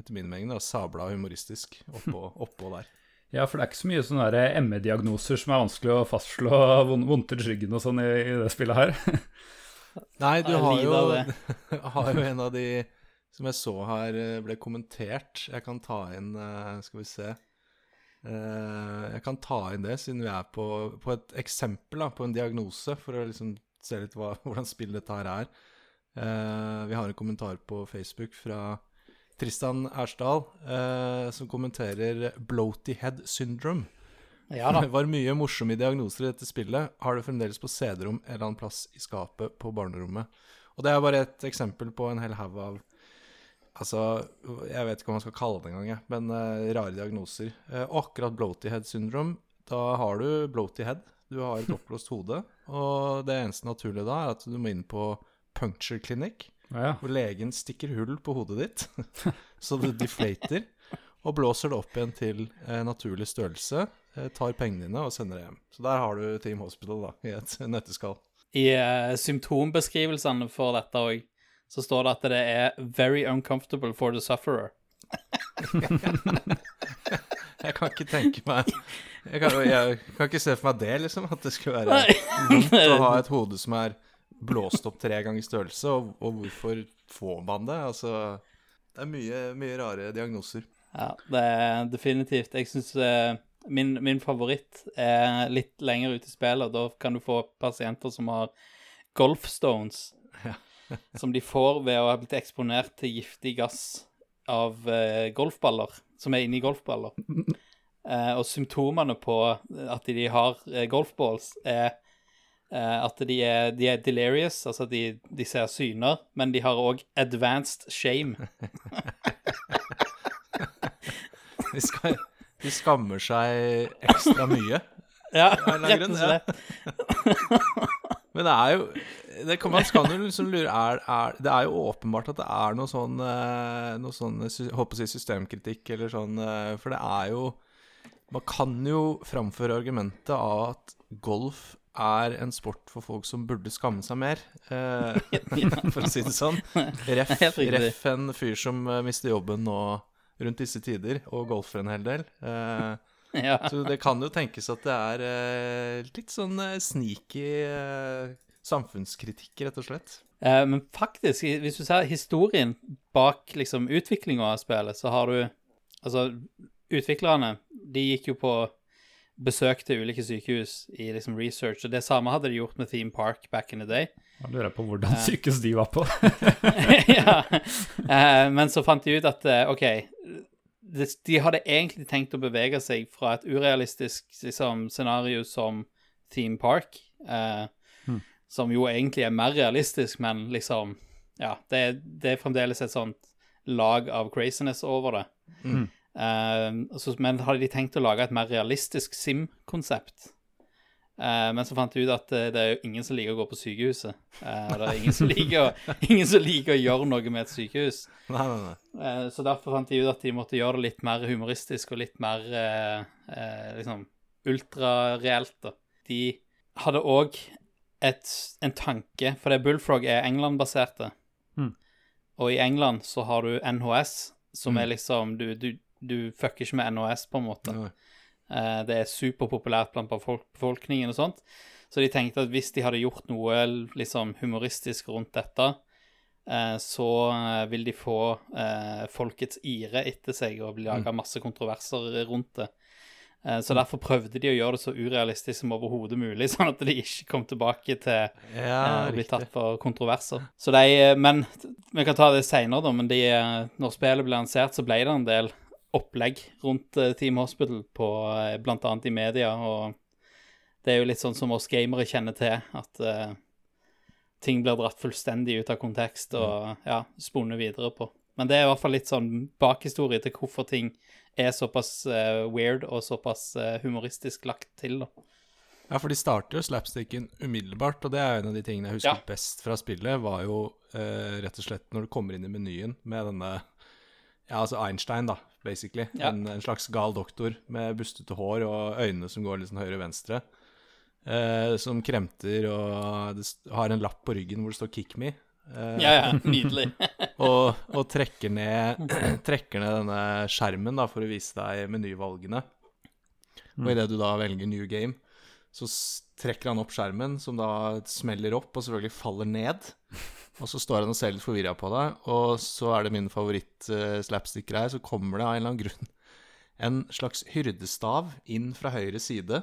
[SPEAKER 1] etter min mening, da, sabla humoristisk oppå, oppå der.
[SPEAKER 2] Ja, for det er ikke så mye sånne ME-diagnoser som er vanskelig å fastslå vond- vondt i ryggen og sånn i, i det spillet her.
[SPEAKER 1] Nei, du har jo, har jo en av de som jeg så her eh, ble kommentert. Jeg kan ta inn eh, Skal vi se. Eh, Jeg kan ta inn det, siden vi er på, på et eksempel, da, på en diagnose, for å liksom se litt hva, hvordan spillet dette her er. Eh, Vi har en kommentar på Facebook fra Tristan Ersdal, eh, som kommenterer 'bloaty head syndrome'.
[SPEAKER 3] Ja.
[SPEAKER 1] Det var mye morsomme diagnoser i dette spillet. Har det fremdeles på CD-rom eller annen plass i skapet på barnerommet. Og det er bare et eksempel på en hel haug av Altså, jeg vet ikke hva man skal kalle det engang, jeg, men uh, rare diagnoser. Uh, akkurat bloaty head syndrom, da har du bloaty head. Du har et oppblåst hode. Og det eneste naturlige da er at du må inn på puncture clinic,
[SPEAKER 2] Ja, ja.
[SPEAKER 1] hvor legen stikker hull på hodet ditt, så det deflater, og blåser det opp igjen til eh, naturlig størrelse, eh, tar pengene dine og sender det hjem. Så der har du Team Hospital da, i et nøtteskall.
[SPEAKER 3] I eh, symptombeskrivelsene for dette òg, så står det at det er 'very uncomfortable for the sufferer'.
[SPEAKER 1] Jeg kan ikke tenke meg Jeg kan, jeg kan ikke se for meg det, liksom. At det skulle være vondt å ha et hode som er blåst opp tre ganger størrelse, og, og hvorfor får man det? Altså, det er mye, mye rare diagnoser.
[SPEAKER 3] Ja, det er definitivt. Jeg syns min, min favoritt er litt lenger ute i spillet. Da kan du få pasienter som har golfstones,
[SPEAKER 1] Ja.
[SPEAKER 3] Som de får ved å ha blitt eksponert til giftig gass av eh, golfballer, som er inni golfballer. Eh, og symptomene på at de har eh, golfballs, er eh, at de er, de er delirious, altså de, de ser syner, men de har òg advanced shame.
[SPEAKER 1] De, skal, de skammer seg ekstra mye.
[SPEAKER 3] Ja, rett og slett.
[SPEAKER 1] Men det er jo det kan, Man skal jo liksom lure er, er, Det er jo åpenbart at det er noe sånn eh, Noe sånn håper å si systemkritikk eller sånn eh, For det er jo Man kan jo framføre argumentet av at golf er en sport for folk som burde skamme seg mer, eh, for å si det sånn. Ref, ref en fyr som eh, mister jobben nå rundt disse tider, og golfer en hel del. Eh,
[SPEAKER 3] Ja.
[SPEAKER 1] så det kan jo tenkes at det er eh, litt sånn eh, sneaky samfunnskritikk, rett og slett.
[SPEAKER 3] Eh, men faktisk, hvis du ser historien bak liksom utviklinga av spillet, så har du Altså, utviklerne, de gikk jo på besøk til ulike sykehus i liksom research, og det samme hadde de gjort med Theme Park back in the day.
[SPEAKER 2] Da lurer jeg på hvordan sykehus de var på.
[SPEAKER 3] ja. Eh, men så fant de ut at eh, OK, de, de hadde egentlig tenkt å bevege seg fra et urealistisk liksom, scenario som Theme Park, eh, som jo egentlig er mer realistisk, men liksom Ja, det, det er fremdeles et sånt lag av craziness over det. Eh, så, men hadde de tenkt å lage et mer realistisk Sim-konsept? Uh, men så fant de ut at uh, det er jo ingen som liker å gå på sykehuset. Uh, det er ingen som, liker å, ingen som liker å gjøre noe med et sykehus.
[SPEAKER 1] Nei, nei, nei.
[SPEAKER 3] Så derfor fant de ut at de måtte gjøre det litt mer humoristisk og litt mer eh, eh, liksom ultrareelt. De hadde òg en tanke, for det Bullfrog er England-baserte.
[SPEAKER 2] Mm.
[SPEAKER 3] Og i England så har du NHS, som er liksom Du, du, du fucker ikke med NHS, på en måte.
[SPEAKER 1] Nei.
[SPEAKER 3] Eh, det er superpopulært blant befolk befolkningen og sånt. Så de tenkte at hvis de hadde gjort noe liksom humoristisk rundt dette, eh, så eh, vil de få folkets ire etter seg og bli laga masse kontroverser rundt det. Eh, så derfor prøvde de å gjøre det så urealistisk som overhodet mulig, sånn at de ikke kom tilbake til
[SPEAKER 1] Ja,
[SPEAKER 3] eh, å bli tatt for kontroverser. Så de, eh, men vi kan ta det seinere, da. Men de, når spillet ble lansert, så ble det en del opplegg rundt Team Hospital, på, blant annet i media. Og det er jo litt sånn som oss gamere kjenner til, at uh, ting blir dratt fullstendig ut av kontekst og ja, spunnet videre på. Men det er i hvert fall litt sånn bakhistorie til hvorfor ting er såpass eh, weird og såpass eh, humoristisk lagt til, da.
[SPEAKER 1] Ja, for de starter jo slapsticken umiddelbart, og det er en av de tingene jeg husker
[SPEAKER 3] Ja.
[SPEAKER 1] best fra spillet, var jo eh, rett og slett når du kommer inn i menyen med denne Ja, altså Einstein, da, basically.
[SPEAKER 3] Ja.
[SPEAKER 1] En, en slags gal doktor med bustete hår og øyne som går litt sånn høyre-venstre. Eh, som kremter og har en lapp på ryggen hvor det står 'Kick me'. Eh,
[SPEAKER 3] Ja, ja, nydelig.
[SPEAKER 1] og, og trekker, ned, trekker ned denne skjermen da, for å vise deg menyvalgene. Og idet du da velger new game, så trekker han opp skjermen, som da smeller opp og selvfølgelig faller ned. Og så står han og ser litt forvirra på deg, og så er det min favoritt-slapsticker her, Så kommer det av en eller annen grunn en slags hyrdestav inn fra høyre side.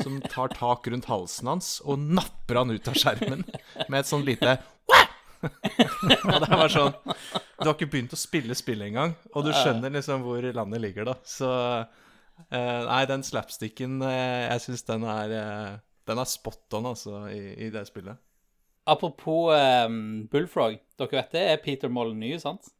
[SPEAKER 1] Som tar tak rundt halsen hans og napper han ut av skjermen med et sånn lite og det var sånn Du har ikke begynt å spille spillet engang, og du skjønner liksom hvor landet ligger, da. Så uh, Nei, den slapsticken, uh, jeg syns den er uh, Den er spot on, altså, i, i det spillet.
[SPEAKER 3] Apropos um, Bullfrog, dere vet det er Peter Molyneux, sant?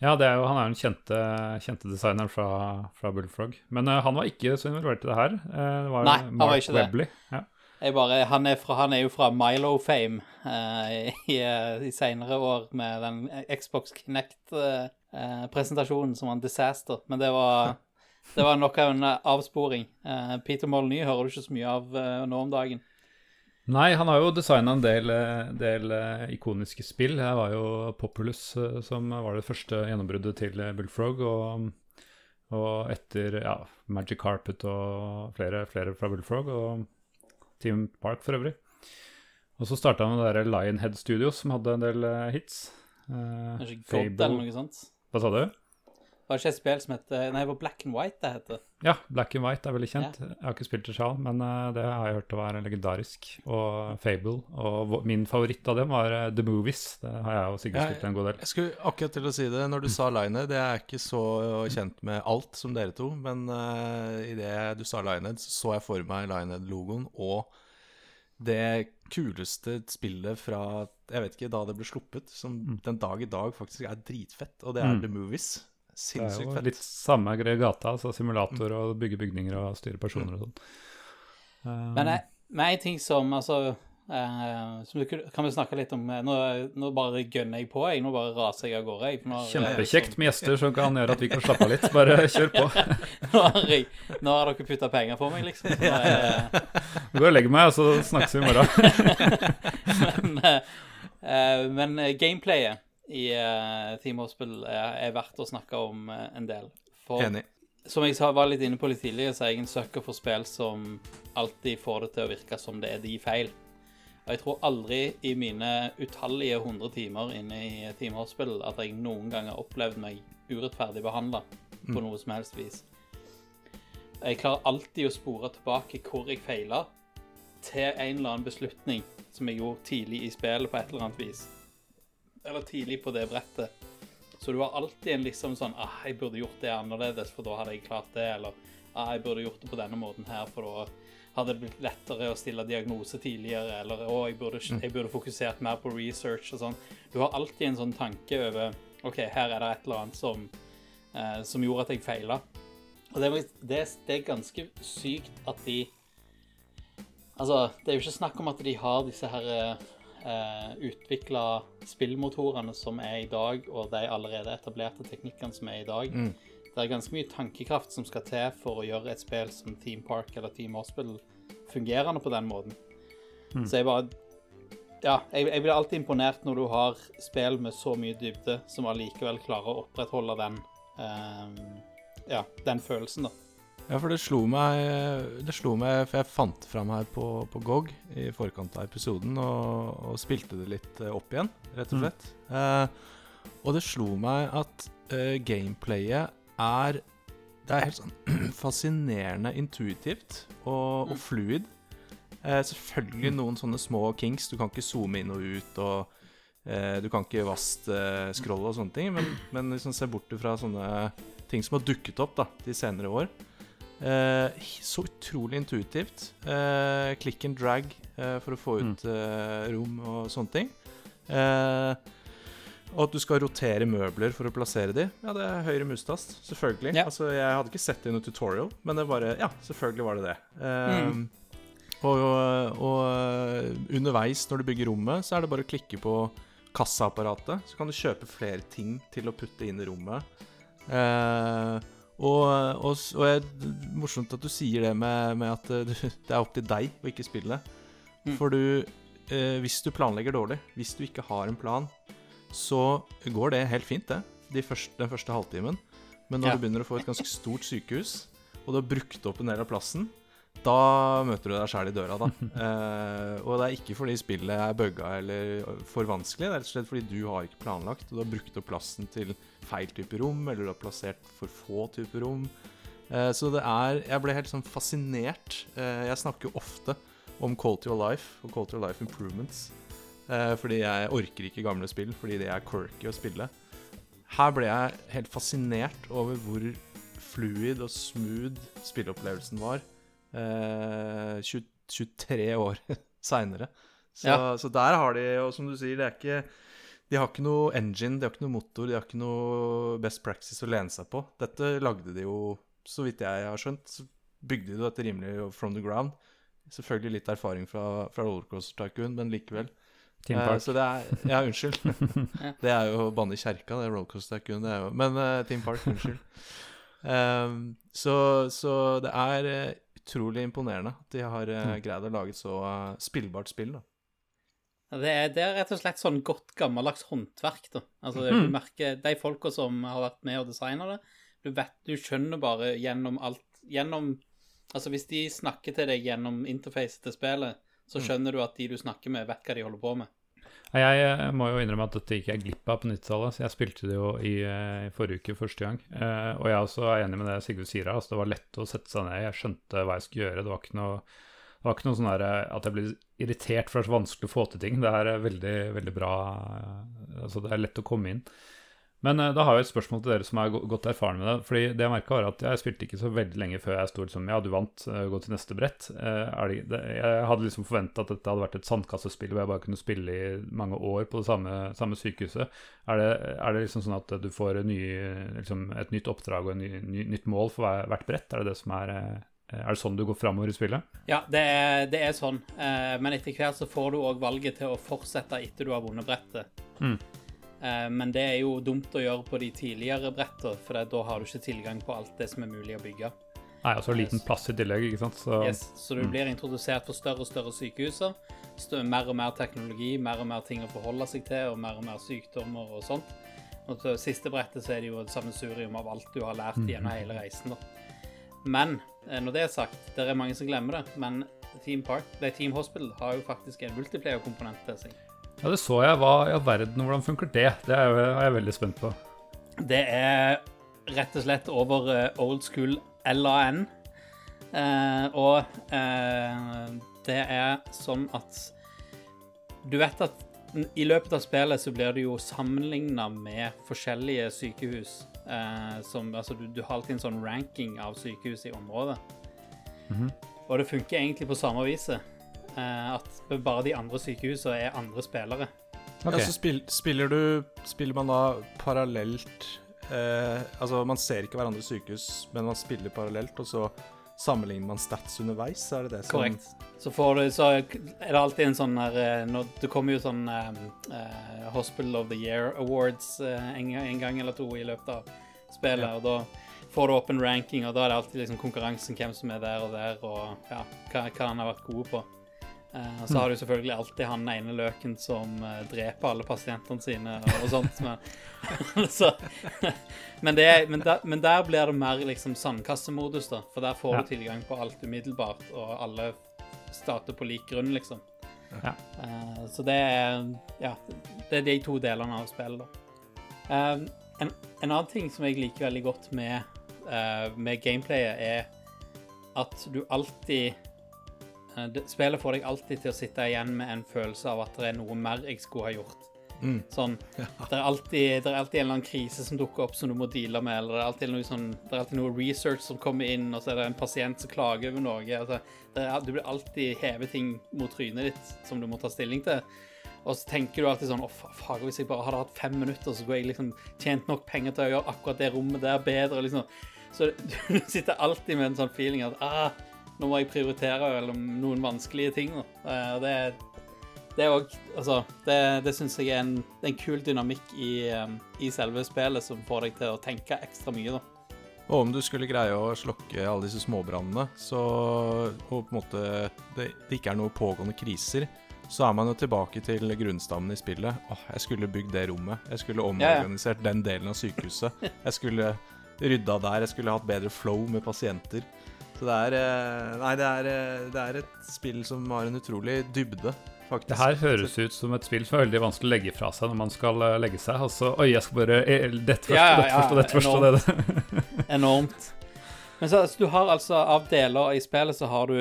[SPEAKER 2] Ja, det er jo, han er jo den kjente, kjente designeren fra, fra Bullfrog. Men han var ikke så involvert i det her. Det var
[SPEAKER 3] Nei, han var
[SPEAKER 2] ikke
[SPEAKER 3] ikke det.
[SPEAKER 2] Ja.
[SPEAKER 3] Bare, han, er fra, han er jo fra Milo-fame eh, i, i senere år med den Xbox Kinect-presentasjonen som var en disaster. Men det var, det var nok av en avsporing. Eh, Peter Molny hører du ikke så mye av eh, nå om dagen.
[SPEAKER 2] Nei, han har jo designa en del, eh, del eh, ikoniske spill. Her var jo Populous eh, som var det første gjennombruddet til eh, Bullfrog. Og, og etter ja, Magic Carpet og flere, flere fra Bullfrog, og Team Park for øvrig. Og så starta han med det der Lionhead Studios, som hadde en del eh, hits. Eh,
[SPEAKER 3] Fable.
[SPEAKER 2] Hva sa du?
[SPEAKER 3] Var det ikke et spill som heter Nei, det var Black and White det heter.
[SPEAKER 2] Ja, Black and White er veldig kjent. Jeg har ikke spilt det sjøl, men eh, det har jeg hørt å være legendarisk. Og Fable. Og min favoritt av dem var eh, The Movies. Det har jeg og Sigurd
[SPEAKER 1] Jeg-
[SPEAKER 2] spilt en god del.
[SPEAKER 1] Jeg skulle akkurat til å si det når du sa Linehead. Jeg er ikke så kjent med alt som dere to, men uh, idet du sa Linehead, så så jeg for meg Linehead-logoen og det kuleste spillet fra Jeg vet ikke da det ble sluppet, som den dag i dag faktisk er dritfett, og det er
[SPEAKER 2] Mm.
[SPEAKER 1] The Movies.
[SPEAKER 2] Det er jo litt samme greie gata, altså simulator og bygge bygninger og styre personer og sånn. Um,
[SPEAKER 3] Men én en ting som altså Uh, som du, Kan vi snakke litt om eh, Nå, nå bare gønner jeg på, jeg. Nå bare raser jeg av gårde. Jeg, nå
[SPEAKER 2] Kjempekjekt med gjester som kan gjøre at vi kan slappe av litt. Bare kjør på.
[SPEAKER 3] Nå har, jeg, nå har dere putta penger på meg, liksom. Så nå er,
[SPEAKER 2] Gå og legg meg, og så snakkes vi i morgen.
[SPEAKER 3] men, uh, eh, men eh, gameplayet i uh, Team Hospital er, er verdt å snakke om uh, en del. For
[SPEAKER 1] Enig.
[SPEAKER 3] som jeg var litt inne på litt tidligere, så er jeg en sucker for spill som alltid får det til å virke som det er de feil. Og jeg tror aldri i mine utallige 100 timer inne i Team Hospital at jeg noen gang har opplevd meg urettferdig behandla på noe som helst vis. Jeg klarer alltid å spore tilbake hvor jeg feila, til en eller annen beslutning som jeg gjorde tidlig i spillet på et eller annet vis. Eller tidlig på det brettet. Så du har alltid en liksom sånn ah, 'Jeg burde gjort det annerledes, for da hadde jeg klart det.' Eller ah, 'Jeg burde gjort det på denne måten her, for da hadde det blitt lettere å stille diagnose tidligere.' Eller 'Å, jeg burde, jeg burde fokusert mer på research' og sånn. Du har alltid en sånn tanke over 'OK, her er det et eller annet som, eh, som gjorde at jeg feila'. Og det, det, det er ganske sykt at de Altså, det er jo ikke snakk om at de har disse her eh, utvikle spillmotorene som er i dag, og de allerede etablerte teknikkene som er i dag. Det er ganske mye tankekraft som skal til for å gjøre et spill som Team Park eller Team Hospital fungerende på den måten. Så jeg bare Ja, jeg, jeg blir alltid imponert når du har spill med så mye dybde som allikevel klarer å opprettholde den eh, Ja, den følelsen, da.
[SPEAKER 1] Ja, for det slo meg Det slo meg, for jeg fant fram her på, på GOG i forkant av episoden og, og spilte det litt eh, opp igjen, rett og slett. Eh, og det slo meg at eh, gameplayet er Det er helt sånn fascinerende intuitivt og, og fluid. Eh, selvfølgelig noen sånne små kinks. Du kan ikke zoome inn og ut, og eh, du kan ikke vast eh, scrolle og sånne ting. Men, men liksom se bort fra sånne ting som har dukket opp da, de senere år. Eh, så utrolig intuitivt. Eh, click and drag eh, for å få ut eh, rom og sånne ting. Eh, og at du skal rotere møbler for å plassere de. Ja, det er høyre mustast, selvfølgelig.
[SPEAKER 3] Ja.
[SPEAKER 1] Altså, jeg hadde ikke sett det i noe tutorial, men det bare Ja, selvfølgelig var det det.
[SPEAKER 3] Mm.
[SPEAKER 1] Og, og underveis når du bygger rommet, så er det bare å klikke på kassaapparatet. Så kan du kjøpe flere ting til å putte inn i rommet. Eh, og, og, og jeg, morsomt at du sier det med, med at eh, du, det er opp til deg å ikke spille.
[SPEAKER 3] Mm.
[SPEAKER 1] For du eh, Hvis du planlegger dårlig, hvis du ikke har en plan, så går det helt fint, det. De første, den første halvtimen. Men når
[SPEAKER 3] Ja.
[SPEAKER 1] du begynner å få et ganske stort sykehus, og du har brukt opp en del av plassen, da møter du deg sjæl i døra, da. Eh, og det er ikke fordi spillet er bugga eller for vanskelig, det er rett og slett fordi du har ikke planlagt, og du har brukt opp plassen til feil type rom, eller du har plassert for få typer rom. Eh, så det er Jeg ble helt sånn fascinert. Eh, jeg snakker jo ofte om Quality of Life og Quality of Life Improvements. Eh, fordi jeg orker ikke gamle spill, fordi det er quirky å spille. Her ble jeg helt fascinert over hvor fluid og smooth spilleopplevelsen var. Eh, 20, 23 år seinere. Så,
[SPEAKER 3] Ja.
[SPEAKER 1] så der har de, og som du sier, det er ikke De har ikke noe engine, de har ikke noe motor, de har ikke noe best practice å lene seg på. Dette lagde de jo, så vidt jeg har skjønt, så bygde de jo dette rimelig from the ground. Selvfølgelig litt erfaring fra, fra Rollercoaster Tycoon, men likevel.
[SPEAKER 2] Team
[SPEAKER 1] Eh, så det er Ja, unnskyld. Det er jo banne i kjerka, det er Rollercoaster Tycoon. Det er jo, men uh, Team Park, unnskyld. Um, så, så det er eh, utrolig imponerende at de har eh, greid å lage et så uh, spillbart spill. da.
[SPEAKER 3] Det er, det er rett og slett sånn godt gammeldags håndverk, da. Altså,
[SPEAKER 1] mm.
[SPEAKER 3] du merker De folka som har vært med og designa det, du vet, du skjønner bare gjennom alt Gjennom Altså, hvis de snakker til deg gjennom interfacet til spillet, så skjønner du at de du snakker med, vet hva de holder på med.
[SPEAKER 2] Jeg eh, må jo innrømme at dette gikk jeg glipp av på 90-tallet, så jeg spilte det jo i, eh, i forrige uke første gang. Eh, og jeg også er enig med det Sigurd sier altså det var lett å sette seg ned. Jeg skjønte hva jeg skulle gjøre. Det var ikke noe, var ikke noe sånn eh, at jeg ble irritert for det er så vanskelig å få til ting. Det er veldig, veldig bra. Altså det er lett å komme inn. Men eh, da har jeg et spørsmål til dere som er go- godt erfaren med det. Fordi det jeg merka, var at jeg spilte ikke så veldig lenge før jeg sto liksom Ja, du vant, eh, gå til neste brett. Eh, er jeg hadde liksom forventa at dette hadde vært et sandkassespill hvor jeg bare kunne spille i mange år på det samme, samme sykehuset. Er det, er det liksom sånn at du får ny, liksom et nytt oppdrag og et ny, ny, nytt mål for hver, hvert brett? Er det det som er Er det sånn du går framover i spillet?
[SPEAKER 3] Ja, det er, det er sånn. Men etter hvert så får du òg valget til å fortsette etter du har vunnet brettet.
[SPEAKER 2] Mm.
[SPEAKER 3] Eh, men det er jo dumt å gjøre på de tidligere brettene, for da har du ikke tilgang på alt det som er mulig å bygge.
[SPEAKER 2] Nei, altså liten plass i tillegg, ikke sant? Så,
[SPEAKER 3] Yes, så du blir introdusert for større og større sykehuser. Mer og mer teknologi, mer og mer ting å forholde seg til, og mer og mer sykdommer og sånt. Og til siste brettet så er det jo et sammensurium av alt du har lært gjennom hele reisen. da. Men eh, når det er sagt, det er mange som glemmer det, men Team Park, det Team Hospital har jo faktisk en multiplayer-komponent til seg.
[SPEAKER 2] Ja, det så jeg. Hva i all verden, hvordan funker det? Det er, jeg, er jeg veldig spent på.
[SPEAKER 3] Det er rett og slett over eh, old school LAN. Eh, og eh, det er sånn at Du vet at i løpet av spillet så blir du jo sammenligna med forskjellige sykehus. Eh, som, altså du, du har alltid en sånn ranking av sykehus i området. Og det funker egentlig på samme viset. Eh, at bare de andre sykehusene er andre spillere.
[SPEAKER 2] Okay.
[SPEAKER 1] Ja, så spiller, spiller du Spiller man da parallelt eh, Altså, man ser ikke hverandres sykehus, men man spiller parallelt, og så sammenligner man stats underveis? Er det det som
[SPEAKER 3] Korrekt. Så, får du, så er det alltid en sånn her eh, når, Det kommer jo sånn eh, eh, Hospital of the Year Awards eh, en, gang- en gang eller to i løpet av spillet.
[SPEAKER 1] Ja.
[SPEAKER 3] Og da får du opp en ranking, og da er det alltid liksom konkurransen hvem som er der og der, og ja, hva, hva han har vært gode på. Eh, så har du selvfølgelig alltid han ene løken som eh, dreper alle pasientene sine og, og sånt. Men, så, men, det, men, der, men der blir det mer liksom sandkassemodus, da. For der får
[SPEAKER 2] Ja.
[SPEAKER 3] du tilgang på alt umiddelbart, og alle starter på lik grunn, liksom.
[SPEAKER 2] Ja.
[SPEAKER 3] Eh, så det er Ja, det er de to delene av spillet, da. En, en annen ting som jeg liker veldig godt med, eh, med gameplayet, er at du alltid Spillet får deg alltid til å sitte igjen med en følelse av at det er noe mer jeg skulle ha gjort.
[SPEAKER 1] Mm.
[SPEAKER 3] Sånn, det, er alltid, det er alltid en eller annen krise som dukker opp som du må deale med, eller det er alltid noe, sånn, det er alltid noe research som kommer inn, og så er det en pasient som klager over noe. Altså, det er, du blir alltid hevet ting mot trynet ditt som du må ta stilling til. Og så tenker du alltid sånn Å, fa- faen, hvis jeg bare hadde hatt fem minutter, så skulle jeg liksom tjent nok penger til å gjøre akkurat det rommet der bedre. liksom. Så du sitter alltid med en sånn feeling at ah, nå må jeg prioritere mellom noen vanskelige ting. Da. Eh, det, det er òg Altså, det, det syns jeg er en, en kul dynamikk i, um, i selve spillet som får deg til å tenke ekstra mye, da.
[SPEAKER 1] Og om du skulle greie å slokke alle disse småbrannene, så og på en måte det, det ikke er noe pågående kriser, så er man jo tilbake til grunnstammen i spillet. Åh, jeg skulle bygd det rommet. Jeg skulle omorganisert den delen av sykehuset. Jeg skulle rydda der. Jeg skulle hatt bedre flow med pasienter. Så det er eh, Nei, det er, eh, det er et spill som har en utrolig dybde, faktisk.
[SPEAKER 2] Det her høres ut som et spill som er veldig vanskelig å legge fra seg når man skal eh, legge seg. Altså, oi, jeg skal bare Dette først,
[SPEAKER 3] Ja, ja,
[SPEAKER 2] dette først, og dette først, og det
[SPEAKER 3] Enormt. Men så, så du har altså av deler i spillet så har du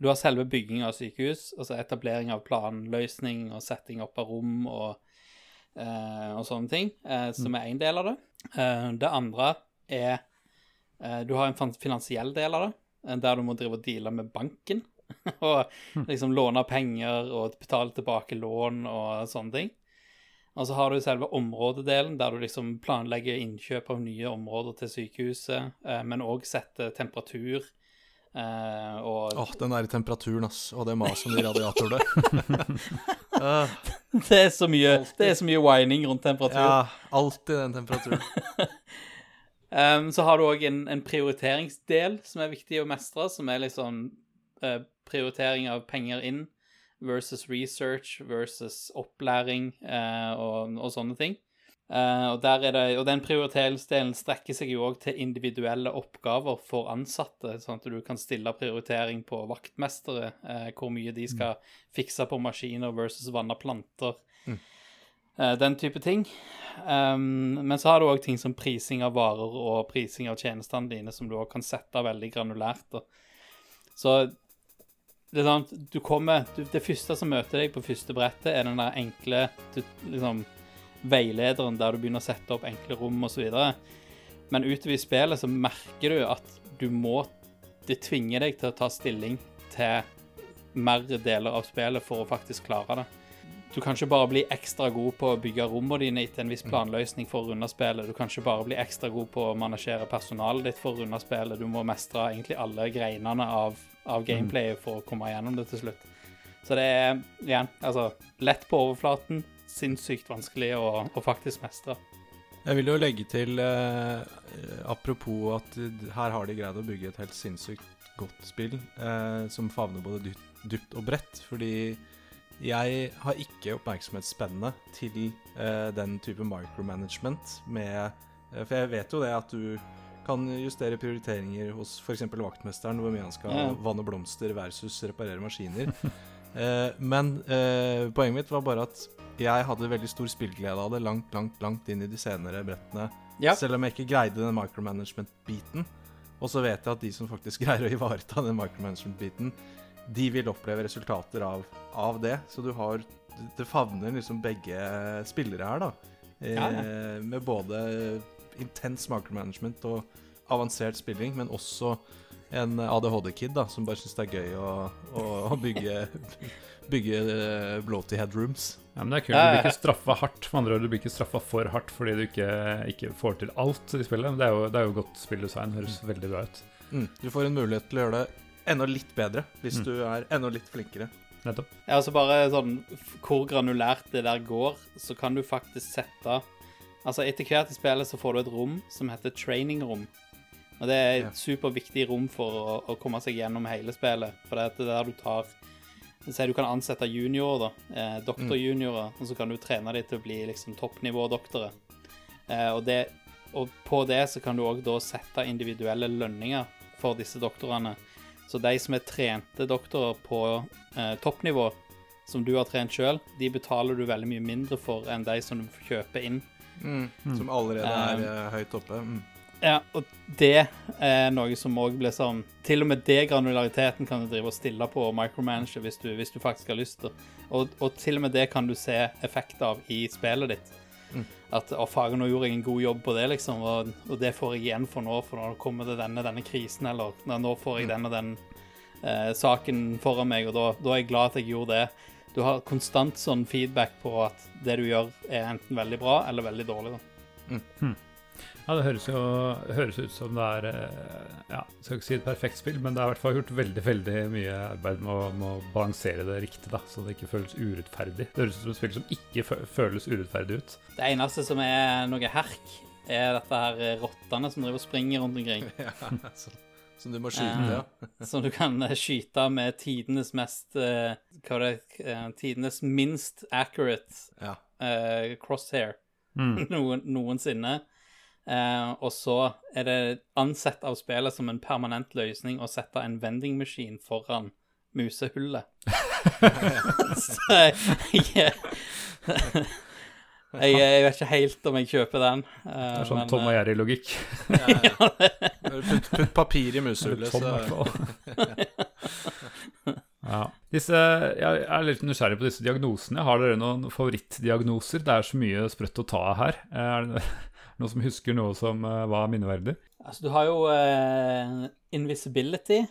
[SPEAKER 3] du har selve bygging av sykehus, altså etablering av planløsning og setting opp av rom og, eh, og sånne ting, eh, som er én del av det. Eh, det andre er eh, Du har en finansiell del av det, eh, der du må drive og deale med banken. og liksom låne penger og betale tilbake lån og sånne ting. Og så har du selve områdedelen, der du liksom planlegger innkjøp av nye områder til sykehuset, eh, men òg setter temperatur. Eh, og
[SPEAKER 1] Åh, den der temperaturen, ass. Og det maset om de radiatorene. Øh,
[SPEAKER 3] det, er så mye, det er så mye whining rundt temperatur.
[SPEAKER 1] ja, alltid den temperaturen.
[SPEAKER 3] Um, så har du òg en, en prioriteringsdel som er viktig å mestre, som er liksom uh, prioritering av penger inn versus research versus opplæring uh, og, og sånne ting. Uh, og, det, og den prioriteringsdelen strekker seg jo òg til individuelle oppgaver for ansatte, sånn at du kan stille prioritering på vaktmestere, hvor mye de skal fikse på maskiner versus vanne planter. Eh, den type ting. Um, men så har du òg ting som prising av varer og prising av tjenestene dine, som du òg kan sette veldig granulært. Da. Så det sånn du kommer du, Det første som møter deg på første brettet, er den der enkle du, liksom, veilederen der du begynner å sette opp enkle rom osv. Men utover i spillet så merker du at du må Det tvinger deg til å ta stilling til mer deler av spillet for å faktisk klare det. Du kan ikke bare bli ekstra god på å bygge rommene dine etter en viss planløsning for å runde spillet. Du kan ikke bare bli ekstra god på å manasjere personalet ditt for å runde spillet. Du må mestre egentlig alle greinene av, av gameplayet for å komme gjennom det til slutt. Så det er igjen altså lett på overflaten, sinnssykt vanskelig å, å faktisk mestre.
[SPEAKER 1] Jeg vil jo legge til, eh, apropos at her har de greid å bygge et helt sinnssykt godt spill eh, som favner både dypt, dypt og bredt. Fordi jeg har ikke oppmerksomhetsspennet til eh, den type micromanagement med eh, For jeg vet jo det at du kan justere prioriteringer hos f.eks. vaktmesteren, hvor mye han skal
[SPEAKER 3] Ja.
[SPEAKER 1] vanne blomster versus reparere maskiner. Eh, men eh, poenget mitt var bare at jeg hadde veldig stor spillglede av det langt, langt, langt inn i de senere brettene.
[SPEAKER 3] Ja.
[SPEAKER 1] Selv om jeg ikke greide den micromanagement-biten. Og så vet jeg at de som faktisk greier å ivareta den micromanagement-biten, de vil oppleve resultater av, av det. Så du har Det favner liksom begge spillere her, da. Eh,
[SPEAKER 3] Ja,
[SPEAKER 1] Med både intens micromanagement og avansert spilling, men også en ADHD-kid da, som bare syns det er gøy å, å, å bygge, bygge uh, bloaty headrooms.
[SPEAKER 2] Ja, men det er kult. Du blir ikke straffa hardt. For andre ord, du blir ikke straffa for hardt fordi du ikke, ikke får til alt i spillet. Det er jo, det er jo godt spilldesign. Høres veldig bra ut.
[SPEAKER 1] Mm. Du får en mulighet til å gjøre det enda litt bedre hvis
[SPEAKER 2] Mm.
[SPEAKER 1] du er enda litt flinkere.
[SPEAKER 2] Nettopp.
[SPEAKER 3] Ja, altså bare sånn Hvor granulært det der går, så kan du faktisk sette Altså, etter hvert i spillet så får du et rom som heter training rom. Og det er
[SPEAKER 1] Ja.
[SPEAKER 3] et superviktig rom for å, å komme seg gjennom hele spillet. For det er der du tar Si du kan ansette juniorer, da. Eh, doktorjuniorer. Og så kan du trene dem til å bli liksom toppnivådoktorer. Eh, og, det, og på det så kan du òg da sette individuelle lønninger for disse doktorene. Så de som er trente doktorer på eh, toppnivå, som du har trent sjøl, de betaler du veldig mye mindre for enn de som du får kjøpe inn.
[SPEAKER 1] Som allerede er
[SPEAKER 3] Um,
[SPEAKER 1] eh, høyt oppe. Mm.
[SPEAKER 3] Ja, og det er noe som òg blir sånn Til og med det granulariteten kan du drive og stille på og micromanage hvis du, hvis du faktisk har lyst til. Og, og til og med det kan du se effekt av i spillet ditt. At å, faren, nå gjorde jeg en god jobb på det, liksom, og, og det får jeg igjen for nå, for nå kommer det denne, denne krisen, eller nå nå får jeg den og den eh, saken foran meg, og da, da er jeg glad at jeg gjorde det. Du har konstant sånn feedback på at det du gjør, er enten veldig bra eller veldig dårlig. da.
[SPEAKER 2] Ja, det høres jo høres ut som det er eh, Ja, skal ikke si et perfekt spill, men det er i hvert fall gjort veldig veldig mye arbeid med å, med å balansere det riktig, da, så det ikke føles urettferdig. Det høres ut som et spill som ikke føles urettferdig ut.
[SPEAKER 3] Det eneste som er noe herk, er dette her rottene som driver og springer rundt omkring.
[SPEAKER 1] Ja, altså. som du må skyte, ja.
[SPEAKER 3] Som du kan eh, skyte med tidenes mest eh, Hva er det eh, Tidenes minst accurate
[SPEAKER 1] ja.
[SPEAKER 3] eh, crosshair
[SPEAKER 2] Mm.
[SPEAKER 3] noen, noensinne. Eh, og så er det ansett av spillet som en permanent løsning å sette en vendingmaskin foran musehullet. så jeg, jeg, jeg vet ikke helt om jeg kjøper den. eh,
[SPEAKER 2] Det er sånn
[SPEAKER 3] men,
[SPEAKER 2] Tom og
[SPEAKER 3] eh,
[SPEAKER 2] Jerry-logikk.
[SPEAKER 1] Putt, putt papir i musehullet,
[SPEAKER 2] Tom,
[SPEAKER 1] så
[SPEAKER 2] ja. Disse, jeg er litt nysgjerrig på disse diagnosene. Har dere noen favorittdiagnoser? Det er så mye sprøtt å ta av her. Er det noen som husker noe som uh, var minneverdig?
[SPEAKER 3] Altså, du har jo uh, invisibility.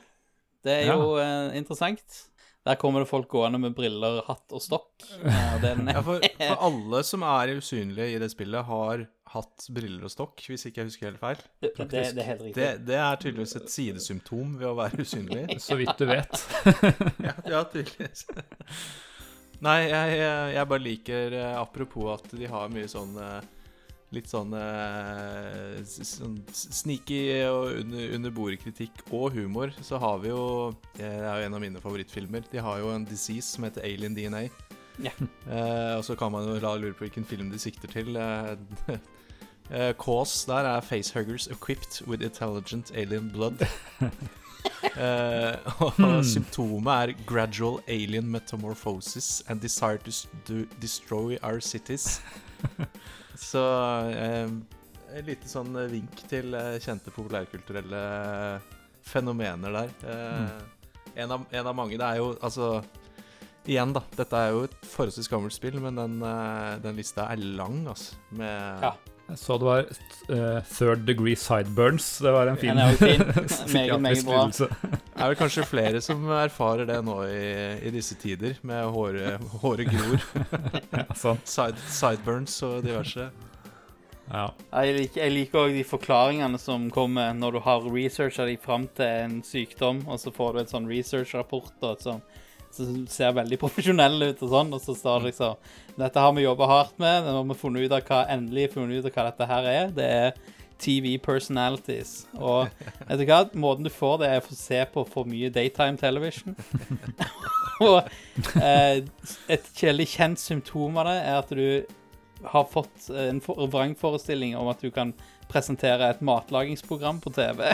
[SPEAKER 3] Det er
[SPEAKER 2] Ja.
[SPEAKER 3] jo uh, interessant. Der kommer det folk gående med briller, hatt og stokk. Og
[SPEAKER 1] ja, for, for alle som er usynlige i det spillet, har hatt briller og stokk, hvis ikke jeg husker helt feil.
[SPEAKER 3] det, det, det er helt.
[SPEAKER 1] Det, det er tydeligvis et sidesymptom ved å være usynlig.
[SPEAKER 2] Så vidt du vet.
[SPEAKER 1] ja, ja, tydeligvis. Nei, jeg, jeg bare liker Apropos at de har mye sånn Litt sånn, eh, sånn sneaky og under, under bordet-kritikk og humor. Så har vi jo eh, Det er jo en av mine favorittfilmer. De har jo en disease som heter Alien DNA.
[SPEAKER 3] Ja.
[SPEAKER 1] Eh, og så kan man jo la lure på hvilken film de sikter til. Eh, eh, Cause der er facehuggers equipped with intelligent alien blood. Eh, og
[SPEAKER 2] Hmm.
[SPEAKER 1] symptomet er gradual alien metamorphosis and desire to destroy our cities. Så eh, et lite sånn vink til eh, kjente populærkulturelle fenomener der. Eh, en, av, en av mange. Det er jo altså Igjen, da. Dette er jo et forholdsvis gammelt spill, men den, eh, den lista er lang, altså. Med
[SPEAKER 3] Ja.
[SPEAKER 2] Jeg så det var eh, Third Degree Sideburns. Det var en fin
[SPEAKER 3] er fin. Meget,
[SPEAKER 2] psykiatrisk
[SPEAKER 3] meget bra.
[SPEAKER 1] Det er vel kanskje flere som erfarer det nå i, i disse tider, med håret, håret gror.
[SPEAKER 2] Ja, sånn.
[SPEAKER 1] Side, sideburns og diverse.
[SPEAKER 2] Ja.
[SPEAKER 3] Jeg liker, jeg liker også de forklaringene som kommer når du har researcha deg fram til en sykdom, og så får du en sånn research-rapport og et som, som ser veldig profesjonell ut, og sånn, og så står det liksom Dette har vi jobba hardt med, nå har vi funnet ut av hva, endelig funnet ut av hva dette her er. Det er TV personalities. Og vet du hva? Måten du får det, er å se på for mye daytime television. og eh, et kjedelig kjent symptom av det er at du har fått en vrangforestilling om at du kan presentere et matlagingsprogram på TV.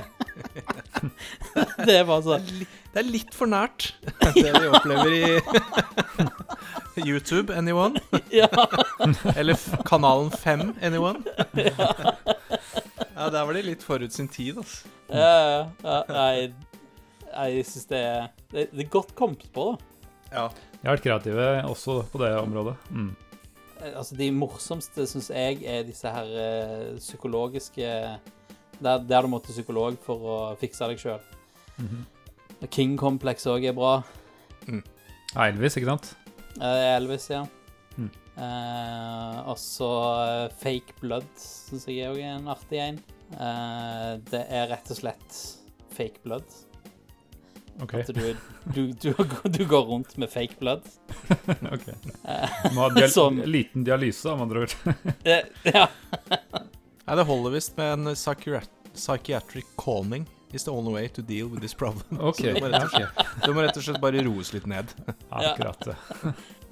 [SPEAKER 3] det er bare så
[SPEAKER 1] Det er litt for nært det vi opplever i YouTube, anyone?
[SPEAKER 3] Ja.
[SPEAKER 1] Eller kanalen 5, anyone? Ja, der var de litt forut sin tid, altså.
[SPEAKER 3] ja, ja, nei, jeg syns det er det, det er godt kommet på, da.
[SPEAKER 1] Ja.
[SPEAKER 2] De har vært kreative også på det området. Mm.
[SPEAKER 3] Eh, Altså, de morsomste syns jeg er disse her uh, psykologiske der, der du må til psykolog for å fikse deg sjøl.
[SPEAKER 2] Mhm.
[SPEAKER 3] King Complex òg er bra.
[SPEAKER 2] Ja, Elvis, ikke sant?
[SPEAKER 3] Uh, Elvis, ja.
[SPEAKER 2] Mm.
[SPEAKER 3] Uh, og så Fake Blood syns jeg òg er en artig en. Eh, det er rett og slett fake blood.
[SPEAKER 2] OK.
[SPEAKER 3] At du, du, du, du går rundt med fake blood.
[SPEAKER 2] ok.
[SPEAKER 3] Eh,
[SPEAKER 2] Du må ha dial
[SPEAKER 3] Som-
[SPEAKER 2] liten dialyse, om andre ord.
[SPEAKER 3] eh, ja.
[SPEAKER 1] Nei, det holder visst med en psychiatric calming is the only way to deal with this problem.
[SPEAKER 2] OK.
[SPEAKER 1] Du må, rett og slett, du må rett og slett bare roes litt ned.
[SPEAKER 2] Akkurat det.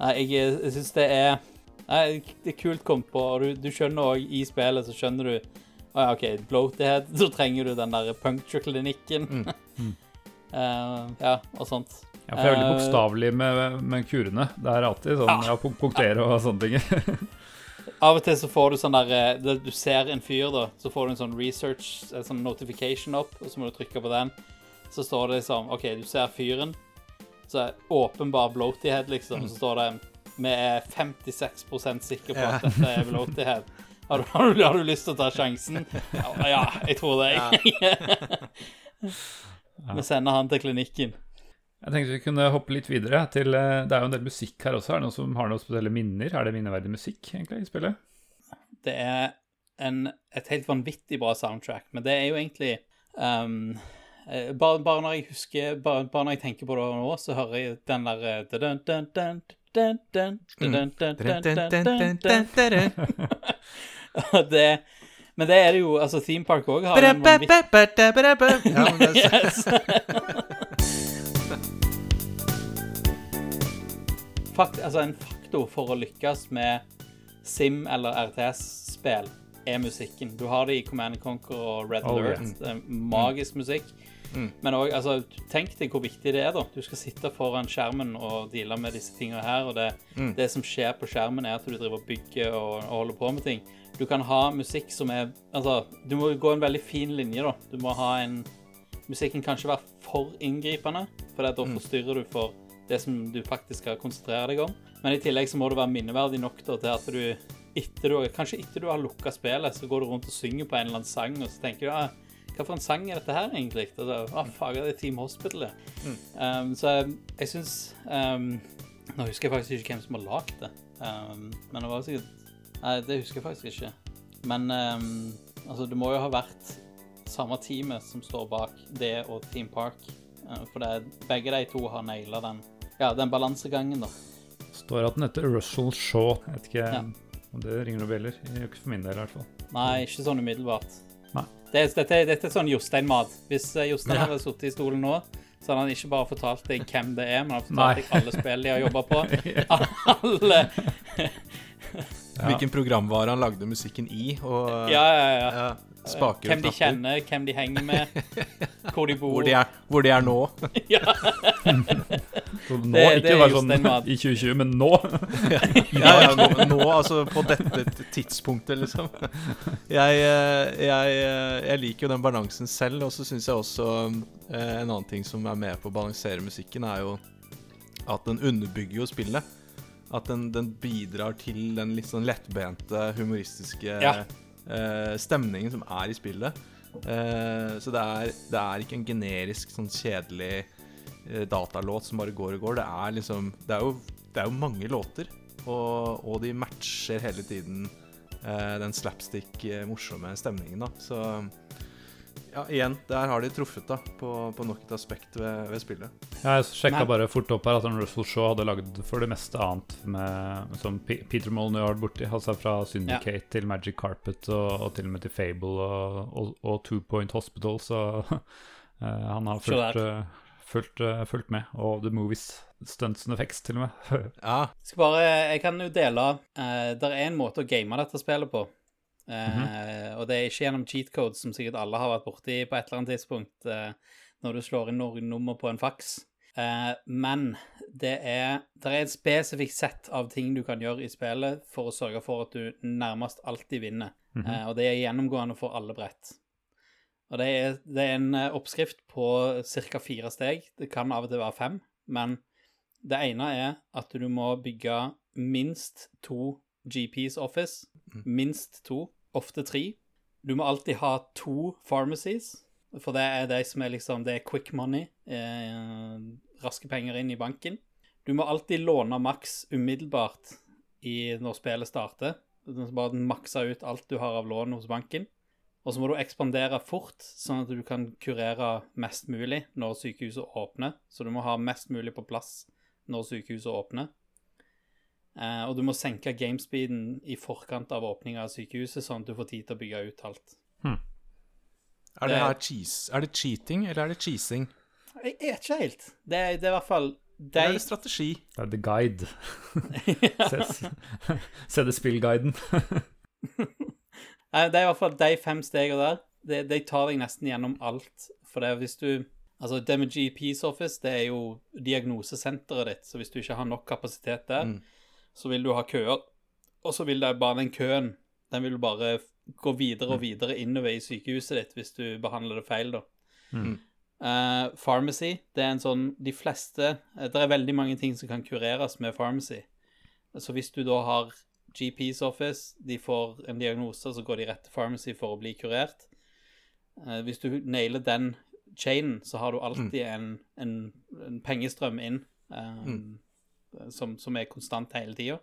[SPEAKER 3] Nei, jeg, jeg syns det er Nei, det er kult kommet på, og du, du skjønner òg i spillet, så skjønner du Å ja, OK, bloated, så trenger du den der puncture-klinikken.
[SPEAKER 1] Mm.
[SPEAKER 3] Eh, ja, og sånt.
[SPEAKER 2] Ja, for jeg er veldig
[SPEAKER 3] Eh,
[SPEAKER 2] bokstavelig med, med kurene. Det er alltid sånn ja, punk- punktere og sånne ting.
[SPEAKER 3] Av og til så får du sånn der eh, Du ser en fyr, da, så får du en sånn research, en sånn notification opp, og så må du trykke på den. Så står det liksom OK, du ser fyren. Så er åpenbar bloatyhead, liksom. Så står det Vi er 56% sikre på at dette er bloatyhead. Har du, har, du, har du lyst til å ta sjansen? Ja, ja jeg tror det. Vi sender han til klinikken.
[SPEAKER 2] Jeg tenkte vi kunne hoppe litt videre til eh, Det er jo en del musikk her også. Er det noen som har noen spesielle minner? Er det minneverdig musikk egentlig i spillet?
[SPEAKER 3] Det er en, et helt vanvittig bra soundtrack, men det er jo egentlig ehm, eh, um, bare, bare, når jeg husker bare, bare, når jeg tenker på det nå, så hører jeg den der eh, Det men det er det jo Altså, Theme Park òg har en
[SPEAKER 1] Ja, men
[SPEAKER 3] Yes. Fakt, altså en faktor for å lykkes med Sim- eller RTS-spill er musikken. Du har det i Command Conquer og Red
[SPEAKER 2] Oh,
[SPEAKER 3] Alert.
[SPEAKER 2] yeah.
[SPEAKER 3] Magisk musikk.
[SPEAKER 1] Mm.
[SPEAKER 3] Men òg, altså, tenk deg hvor viktig det er, da. Du skal sitte foran skjermen og deale med disse tingene her, og det,
[SPEAKER 1] Mm.
[SPEAKER 3] det som skjer på skjermen, er at du driver og bygger og, og holder på med ting. Du kan ha musikk som er Altså, du må gå en veldig fin linje, da. Du må ha en Musikken kan ikke være for inngripende, for da
[SPEAKER 1] Mm.
[SPEAKER 3] forstyrrer du for det som du faktisk skal konsentrere deg om. Men i tillegg så må det være minneverdig nok da, til at du etter du, Kanskje etter du har lukka spillet, så går du rundt og synger på en eller annen sang, og så tenker du ah, hva for en sang er dette her, egentlig? Og så, ah, faen, det er Team Hospital, det.
[SPEAKER 1] Mm.
[SPEAKER 3] Um, så jeg, jeg syns um, Nå husker jeg faktisk ikke hvem som har lagd det, um, men det var sikkert Nei, det husker jeg faktisk ikke. Men um, altså, det må jo ha vært samme teamet som står bak det og Team Park. Uh, for det, begge de to har naila den, ja, den balansegangen, da.
[SPEAKER 2] Står at den heter Russell Shaw. Jeg vet ikke
[SPEAKER 3] Ja.
[SPEAKER 2] om det ringer noen bjeller. Ikke for min del, i hvert fall.
[SPEAKER 3] Nei, ikke sånn umiddelbart.
[SPEAKER 2] Nei.
[SPEAKER 3] Det, dette, dette er sånn Jostein-mat. Hvis eh, Jostein
[SPEAKER 1] Ja.
[SPEAKER 3] hadde sittet i stolen nå, Så hadde han ikke bare fortalt deg hvem det er, men han fortalte deg alle spill de har jobba på. Alle
[SPEAKER 1] Hvilken programvare han lagde musikken i, og
[SPEAKER 3] Ja, ja, ja.
[SPEAKER 1] ja, spaker
[SPEAKER 3] Hvem
[SPEAKER 1] og
[SPEAKER 3] de kjenner, hvem de henger med, hvor de bor.
[SPEAKER 1] Hvor de, er, hvor de er nå.
[SPEAKER 2] Så nå,
[SPEAKER 3] Det- det
[SPEAKER 2] ikke bare sånn i 2020, men nå.
[SPEAKER 1] Ja, ja, nå, nå, altså på dette tidspunktet, liksom. Jeg, eh, jeg, eh, jeg liker jo den balansen selv, og så syns jeg også eh, en annen ting som er med på å balansere musikken, er jo at den underbygger jo spillet. At den, den bidrar til den litt sånn lettbente, humoristiske
[SPEAKER 3] Ja.
[SPEAKER 1] eh, stemningen som er i spillet. Eh, så det er, det er ikke en generisk, sånn kjedelig eh, datalåt som bare går og går. Det er liksom Det er jo, det er jo mange låter, og, og de matcher hele tiden eh, den slapstick, eh, morsomme stemningen, da. Så ja, igjen, der har de truffet da på, på nok et aspekt ved, ved spillet.
[SPEAKER 2] Jeg sjekka bare fort opp her at Russell Shaw hadde lagd for det meste annet med, som P Peter Molyneux har vært borti. Altså fra Syndicate til Magic Carpet og, og til og med til Fable og, og, og Two Point Hospital, så uh, han har fulgt,
[SPEAKER 3] der.
[SPEAKER 2] eh, fulgt, uh, fulgt med. Og The Movies, Stunts and Effects til og med.
[SPEAKER 1] Ja,
[SPEAKER 3] Skal bare, jeg kan jo dele uh, Det er en måte å game dette spillet på. Eh, Og det er ikke gjennom cheat codes, som sikkert alle har vært borti på et eller annet tidspunkt, uh, når du slår inn noen nummer på en faks. Uh, men det er, det er et spesifikt sett av ting du kan gjøre i spillet for å sørge for at du nærmest alltid vinner. Eh, og det er gjennomgående for alle brett. Og det er, det er en oppskrift på ca. fire steg. Det kan av og til være fem, men det ene er at du må bygge minst to GPs office. Minst to, ofte tre. Du må alltid ha to pharmacies, for det er de som er liksom Det er quick money. Eh, raske penger inn i banken. Du må alltid låne maks umiddelbart i, når spillet starter. Du må bare makse ut alt du har av lån hos banken. Og så må du ekspandere fort, sånn at du kan kurere mest mulig når sykehuset åpner. Så du må ha mest mulig på plass når sykehuset åpner. Eh, og du må senke gamespeeden i forkant av åpninga av sykehuset, sånn at du får tid til å bygge ut alt.
[SPEAKER 1] Er det
[SPEAKER 3] Det-
[SPEAKER 1] her cheese? Er det cheating, eller er det cheesing?
[SPEAKER 3] Jeg er ikke helt. Det er, det er i hvert fall
[SPEAKER 1] er
[SPEAKER 3] de
[SPEAKER 1] det strategi?
[SPEAKER 2] Det er The Guide. Se, det spillguiden.
[SPEAKER 3] Det er i hvert fall de fem stegene der. De, de tar deg nesten gjennom alt. For det er hvis du Altså, det Peace Office, det er jo diagnosesenteret ditt, så hvis du ikke har nok kapasitet der,
[SPEAKER 1] Mm.
[SPEAKER 3] Så vil du ha køer. Og så vil det bare den køen Den vil bare gå videre og videre innover i sykehuset ditt hvis du behandler det feil, da.
[SPEAKER 2] Mm.
[SPEAKER 3] Uh, pharmacy, det er en sånn De fleste eh, Det er veldig mange ting som kan kureres med pharmacy. Så hvis du da har GPs office, de får en diagnose, så går de rett til pharmacy for å bli kurert. Uh, hvis du nailer den chainen, så har du alltid en, en, en pengestrøm inn eh, som, som er konstant hele tida.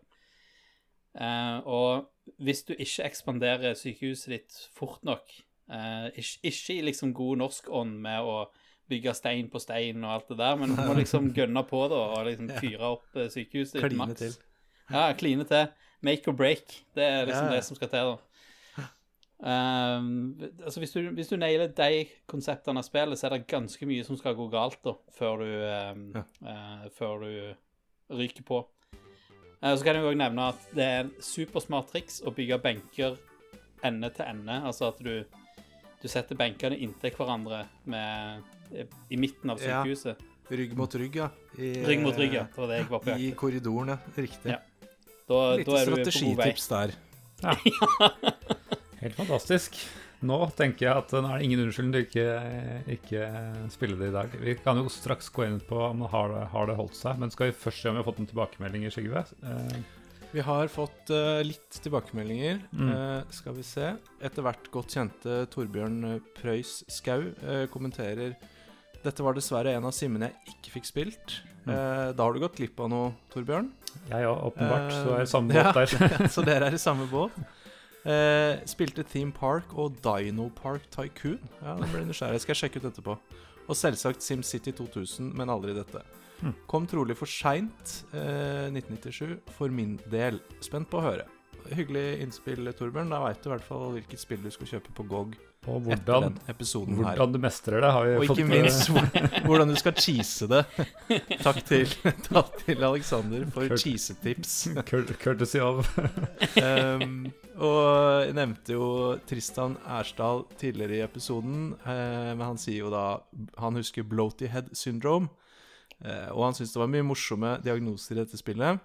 [SPEAKER 3] Uh, og hvis du ikke ekspanderer sykehuset ditt fort nok, uh, ikke, i liksom god norsk ånd med å bygge stein på stein og alt det der, men du må liksom gønne på det og liksom fyre opp eh, sykehuset ditt
[SPEAKER 1] Kline
[SPEAKER 3] maks.
[SPEAKER 1] til.
[SPEAKER 3] Ja, kline til. Make or break. Det er liksom
[SPEAKER 1] Ja, ja.
[SPEAKER 3] det som skal til, da. Um, altså hvis, du, hvis du nailer de konseptene av spillet, så er det ganske mye som skal gå galt da, før du, um, eh, før du ryker på. Eh, så kan jeg også nevne at det er en supersmart triks å bygge benker ende til ende. Altså at du, du setter benkene inntil hverandre med, i midten av
[SPEAKER 1] Ja.
[SPEAKER 3] sykehuset.
[SPEAKER 1] Rygg mot rygg, ja. I,
[SPEAKER 3] Rygg mot rygg, ja. Det var det jeg var på jakt
[SPEAKER 1] I korridoren, ja. Riktig.
[SPEAKER 3] Ja. Da,
[SPEAKER 1] Litt
[SPEAKER 3] da er du på god vei.
[SPEAKER 1] strategitips der.
[SPEAKER 2] Helt fantastisk. Nå tenker jeg at nå er det ingen unnskyldning til ikke, ikke spille det i dag. Vi kan jo straks gå inn på om det har, har det holdt seg, men skal vi først se om vi har fått noen tilbakemeldinger, Sigve? Eh,
[SPEAKER 1] Vi har fått uh, litt tilbakemeldinger.
[SPEAKER 2] Mm.
[SPEAKER 1] Uh, skal vi se. Etter hvert godt kjente Torbjørn eh, Prøys Skau uh, kommenterer Dette var dessverre en av simmene jeg ikke fikk spilt.
[SPEAKER 2] Mm.
[SPEAKER 1] Eh, da har du gått glipp av noe, Torbjørn.
[SPEAKER 2] jeg òg, åpenbart. så er det samme
[SPEAKER 1] Eh,
[SPEAKER 2] båt der.
[SPEAKER 1] så dere er i samme båt. Eh, spilte Theme Park og Dino Park Tycoon. Ja, det ble nysgjerrig. Skal jeg sjekke ut etterpå. Og selvsagt SimCity 2000, men aldri dette.
[SPEAKER 2] Hmm.
[SPEAKER 1] Kom trolig for seint, eh, 1997, for min del. Spent på å høre. Hyggelig innspill, Torbjørn. Da veit du i hvert fall hvilket spill du skal kjøpe på GOG
[SPEAKER 2] Og hvordan, hvordan du mestrer det,
[SPEAKER 1] Og ikke
[SPEAKER 2] fått,
[SPEAKER 1] minst hvordan du skal cheese det. Takk til, takk til Alexander for
[SPEAKER 2] Kurt.
[SPEAKER 1] cheesetips.
[SPEAKER 2] courtesy of
[SPEAKER 1] Um, og jeg nevnte jo Tristan Ersdal tidligere i episoden. Uh, men han sier jo da Han husker bloaty head syndrome. Uh, og han syns det var mye morsomme diagnoser i dette spillet.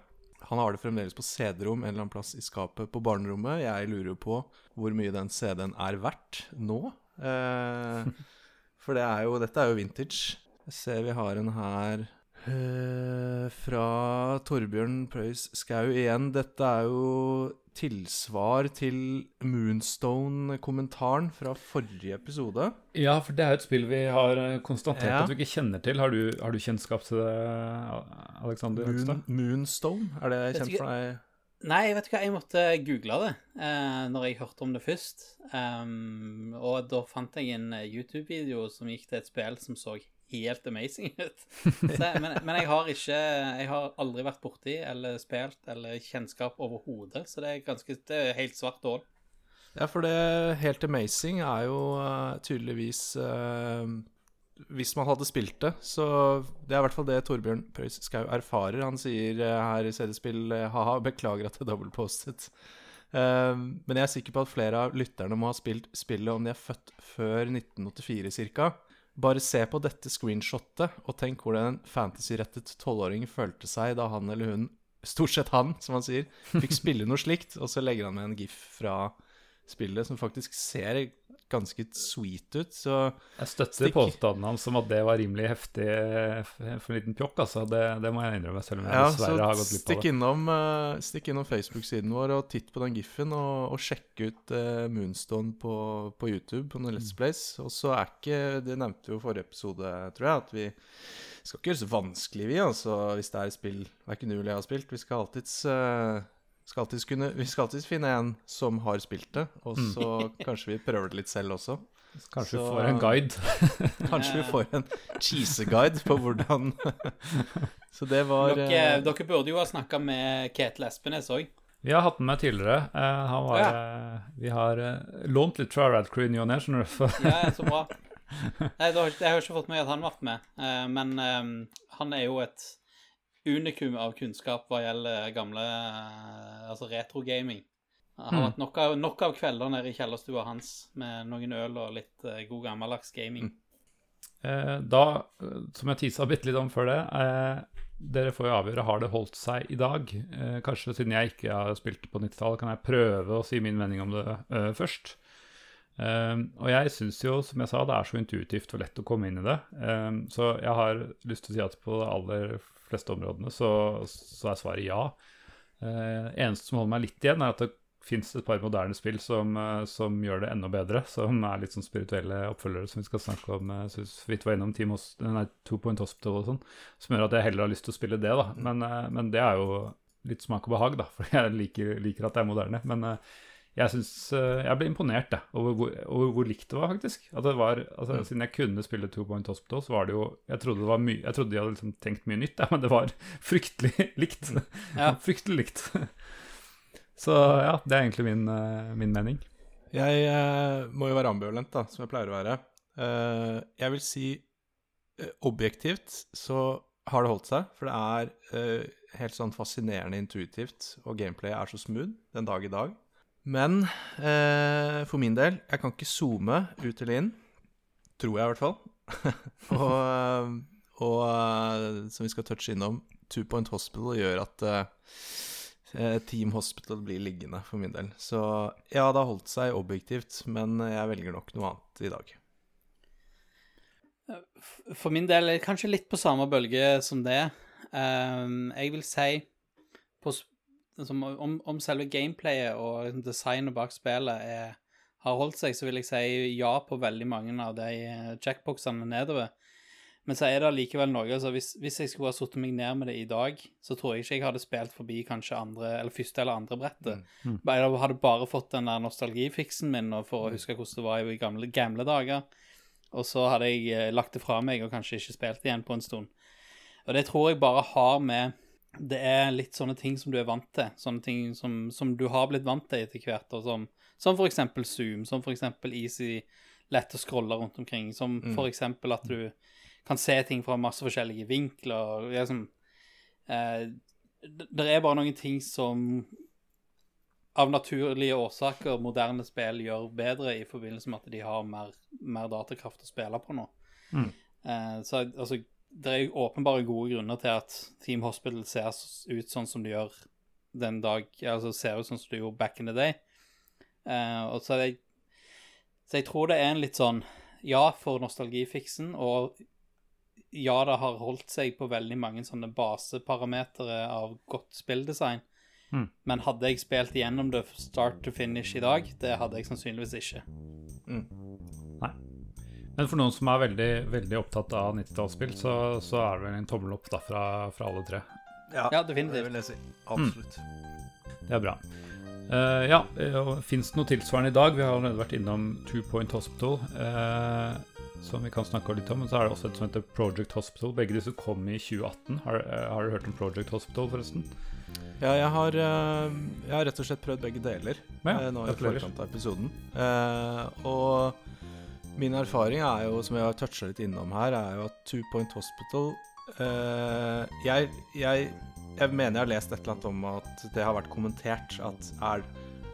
[SPEAKER 1] Han har det fremdeles på CD-rom en eller annen plass i skapet på barnerommet. Jeg lurer jo på hvor mye den CD-en er verdt nå. Eh, for det er jo, dette er jo vintage. Jeg ser vi har en her eh, fra Torbjørn Preus Skau igjen. Dette er jo tilsvar til Moonstone-kommentaren fra forrige episode.
[SPEAKER 2] Ja, for det er jo et spill vi har eh, konstatert
[SPEAKER 1] Ja.
[SPEAKER 2] at vi ikke kjenner til. Har du, har du kjennskap til det, Alexander
[SPEAKER 1] Moon, Moonstone, er det kjent
[SPEAKER 3] ikke-
[SPEAKER 1] for deg?
[SPEAKER 3] Nei, vet du hva, jeg måtte google det eh, når jeg hørte om det først. Um, og da fant jeg en eh, YouTube-video som gikk til et spill som så helt amazing ut. Så, men, men jeg har ikke Jeg har aldri vært borti eller spilt eller kjennskap overhodet, så det er ganske Det er helt svart hull.
[SPEAKER 1] Ja, for det helt amazing er jo uh, tydeligvis uh, Hvis man hadde spilt det, så Det er i hvert fall det Torbjørn Preus Skau erfarer. Han sier uh, her i CD-spill ha-ha, beklager at det er dobbeltpostet. Men jeg er sikker på at flere av lytterne må ha spilt spillet om de er født før 1984 ca. Bare se på dette screenshotet, og tenk hvordan en fantasyrettet tolvåring følte seg da han eller hun, stort sett han, som han sier, fikk spille noe slikt, og så legger han med en gif fra spillet som faktisk ser ganske sweet ut. Så
[SPEAKER 2] Jeg støtter
[SPEAKER 1] Stikk.
[SPEAKER 2] påstanden hans om at det var rimelig heftig eh, for en liten pjokk, altså. Det, det må jeg innrømme, selv om jeg
[SPEAKER 1] ja,
[SPEAKER 2] dessverre har gått glipp av det.
[SPEAKER 1] innom, uh, stikk innom Facebook-siden vår og titt på den giffen, og, og sjekk ut uh, Moonstone på, på YouTube, på noen Let's
[SPEAKER 2] Mm.
[SPEAKER 1] Plays. Og så er ikke Det nevnte vi jo forrige episode, tror jeg, at vi skal ikke gjøre det så vanskelig, vi, altså, hvis det er spill verken du eller jeg har spilt. Vi skal alltids eh, skal kunne, vi skal alltids finne en som har spilt det, og
[SPEAKER 2] Mm.
[SPEAKER 1] så kanskje vi prøver det litt selv også.
[SPEAKER 2] Kanskje vi får en guide.
[SPEAKER 1] Kanskje vi får en cheese-guide på hvordan Så det var
[SPEAKER 3] Dere,
[SPEAKER 1] eh,
[SPEAKER 3] dere burde jo ha snakka med Ketil Espenes òg.
[SPEAKER 2] Vi har hatt den med tidligere. Uh, han var, uh, vi har uh, lånt litt fra Crew i ny og ne, skjønner du.
[SPEAKER 3] Ja, så bra. Nei, jeg har ikke fått med at han har vært med, eh, men um, han er jo et unikum av kunnskap hva gjelder gamle altså Altså retrogaming. Det har
[SPEAKER 2] Mm.
[SPEAKER 3] vært nok av, nok av kvelder nede i kjellerstua hans med noen øl og litt eh, god gammeldags gaming.
[SPEAKER 2] Eh, da, eh, som jeg tisa bitte litt om før det eh, Dere får jo avgjøre har det holdt seg i dag. Eh, kanskje siden jeg ikke har spilt på 90-tallet, kan jeg prøve å si min mening om det eh, først. Eh, og jeg syns jo, som jeg sa, det er så intuitivt og lett å komme inn i det. Eh, så jeg har lyst til å si at på det aller fleste områdene så, så er svaret ja. Eh, eneste som holder meg litt igjen, er at det fins et par moderne spill som, eh, som gjør det enda bedre. Som er litt sånn spirituelle oppfølgere som vi skal snakke om. eh, Så vidt var innom Team Host, nei, Two Point Hospital og sånn. Som gjør at jeg heller har lyst til å spille det, da. Men, eh, men det er jo litt smak og behag, da. For jeg liker, liker at det er moderne. Men eh, jeg synes, Jeg ble imponert, da, over, hvor- over hvor likt det var, faktisk. At det var, altså, Siden jeg kunne spille Two Point Hospital, så var det jo Jeg trodde, det var mye, jeg trodde de hadde liksom tenkt mye nytt, da, men det var fryktelig likt.
[SPEAKER 3] Ja.
[SPEAKER 2] fryktelig likt. Så ja, det er egentlig min, eh, min mening.
[SPEAKER 1] Jeg eh, må jo være ambivalent, da, som jeg pleier å være. Eh, jeg vil si eh, objektivt så har det holdt seg, for det er eh, helt sånn fascinerende intuitivt, og gameplayet er så smooth den dag i dag. Men eh, for min del, jeg kan ikke zoome ut eller inn. Tror jeg, i hvert fall. og eh, og eh, som vi skal touche innom, Two Point Hospital gjør at eh, Team Hospital blir liggende for min del. Så ja, det har holdt seg objektivt, men jeg velger nok noe annet i dag.
[SPEAKER 3] For min del kanskje litt på samme bølge som det. Um, jeg vil si på, liksom, om, om selve gameplayet og liksom designet bak spillet er, har holdt seg, så vil jeg si ja på veldig mange av de eh, checkboxene nedover. Men så er det likevel noe altså hvis, hvis jeg skulle ha satt meg ned med det i dag, så tror jeg ikke jeg hadde spilt forbi kanskje andre, eller første eller andre brettet.
[SPEAKER 2] Mm.
[SPEAKER 3] Jeg hadde bare fått den der nostalgifiksen min for å huske hvordan det var i gamle, gamle dager. Og så hadde jeg eh, lagt det fra meg og kanskje ikke spilt igjen på en stund. Og det tror jeg bare har med Det er litt sånne ting som du er vant til. Sånne ting som, som du har blitt vant til etter hvert. Og som, som eksempel Zoom, som eksempel Easy lett å scrolle rundt omkring. Som
[SPEAKER 1] Mm.
[SPEAKER 3] eksempel at du kan se ting fra masse forskjellige vinkler. Liksom, eh, det det er bare noen ting som av naturlige årsaker moderne spill gjør bedre i forbindelse med at de har mer, mer datakraft å spille på nå.
[SPEAKER 2] Mm.
[SPEAKER 3] Eh, så altså, det er åpenbare gode grunner til at Team Hospital ser ut sånn som de gjør den dag Altså ser ut sånn som de gjorde back in the day. Uh, og så, det, så jeg tror det er en litt sånn Ja, for nostalgifiksen, og ja, det har holdt seg på veldig mange sånne baseparametere av godt spilldesign.
[SPEAKER 2] Mm.
[SPEAKER 3] Men hadde jeg spilt igjennom det start to finish i dag, det hadde jeg sannsynligvis ikke.
[SPEAKER 2] Nei. Men for noen som er veldig, veldig opptatt av 90-tallsspill, så, så er det vel en tommel opp da fra, fra alle tre.
[SPEAKER 1] Ja,
[SPEAKER 3] Ja, definitivt.
[SPEAKER 1] Det vil jeg si. Absolutt.
[SPEAKER 2] Det er bra. Uh, ja, fins det noe tilsvarende i dag? Vi har allerede vært innom Two Point Hospital, uh, som vi kan snakke litt om. Men så er det også et som heter Project Hospital. Begge disse kom i 2018. Har, uh, har du hørt om Project Hospital, forresten?
[SPEAKER 1] Ja, jeg har, eh, jeg har rett og slett prøvd begge deler
[SPEAKER 2] Ja,
[SPEAKER 1] nå i forkant av episoden. Eh, og min erfaring er jo, som jeg har toucha litt innom her, er jo at Two Point Hospital eh, jeg, jeg, jeg mener jeg har lest et eller annet om at det har vært kommentert at er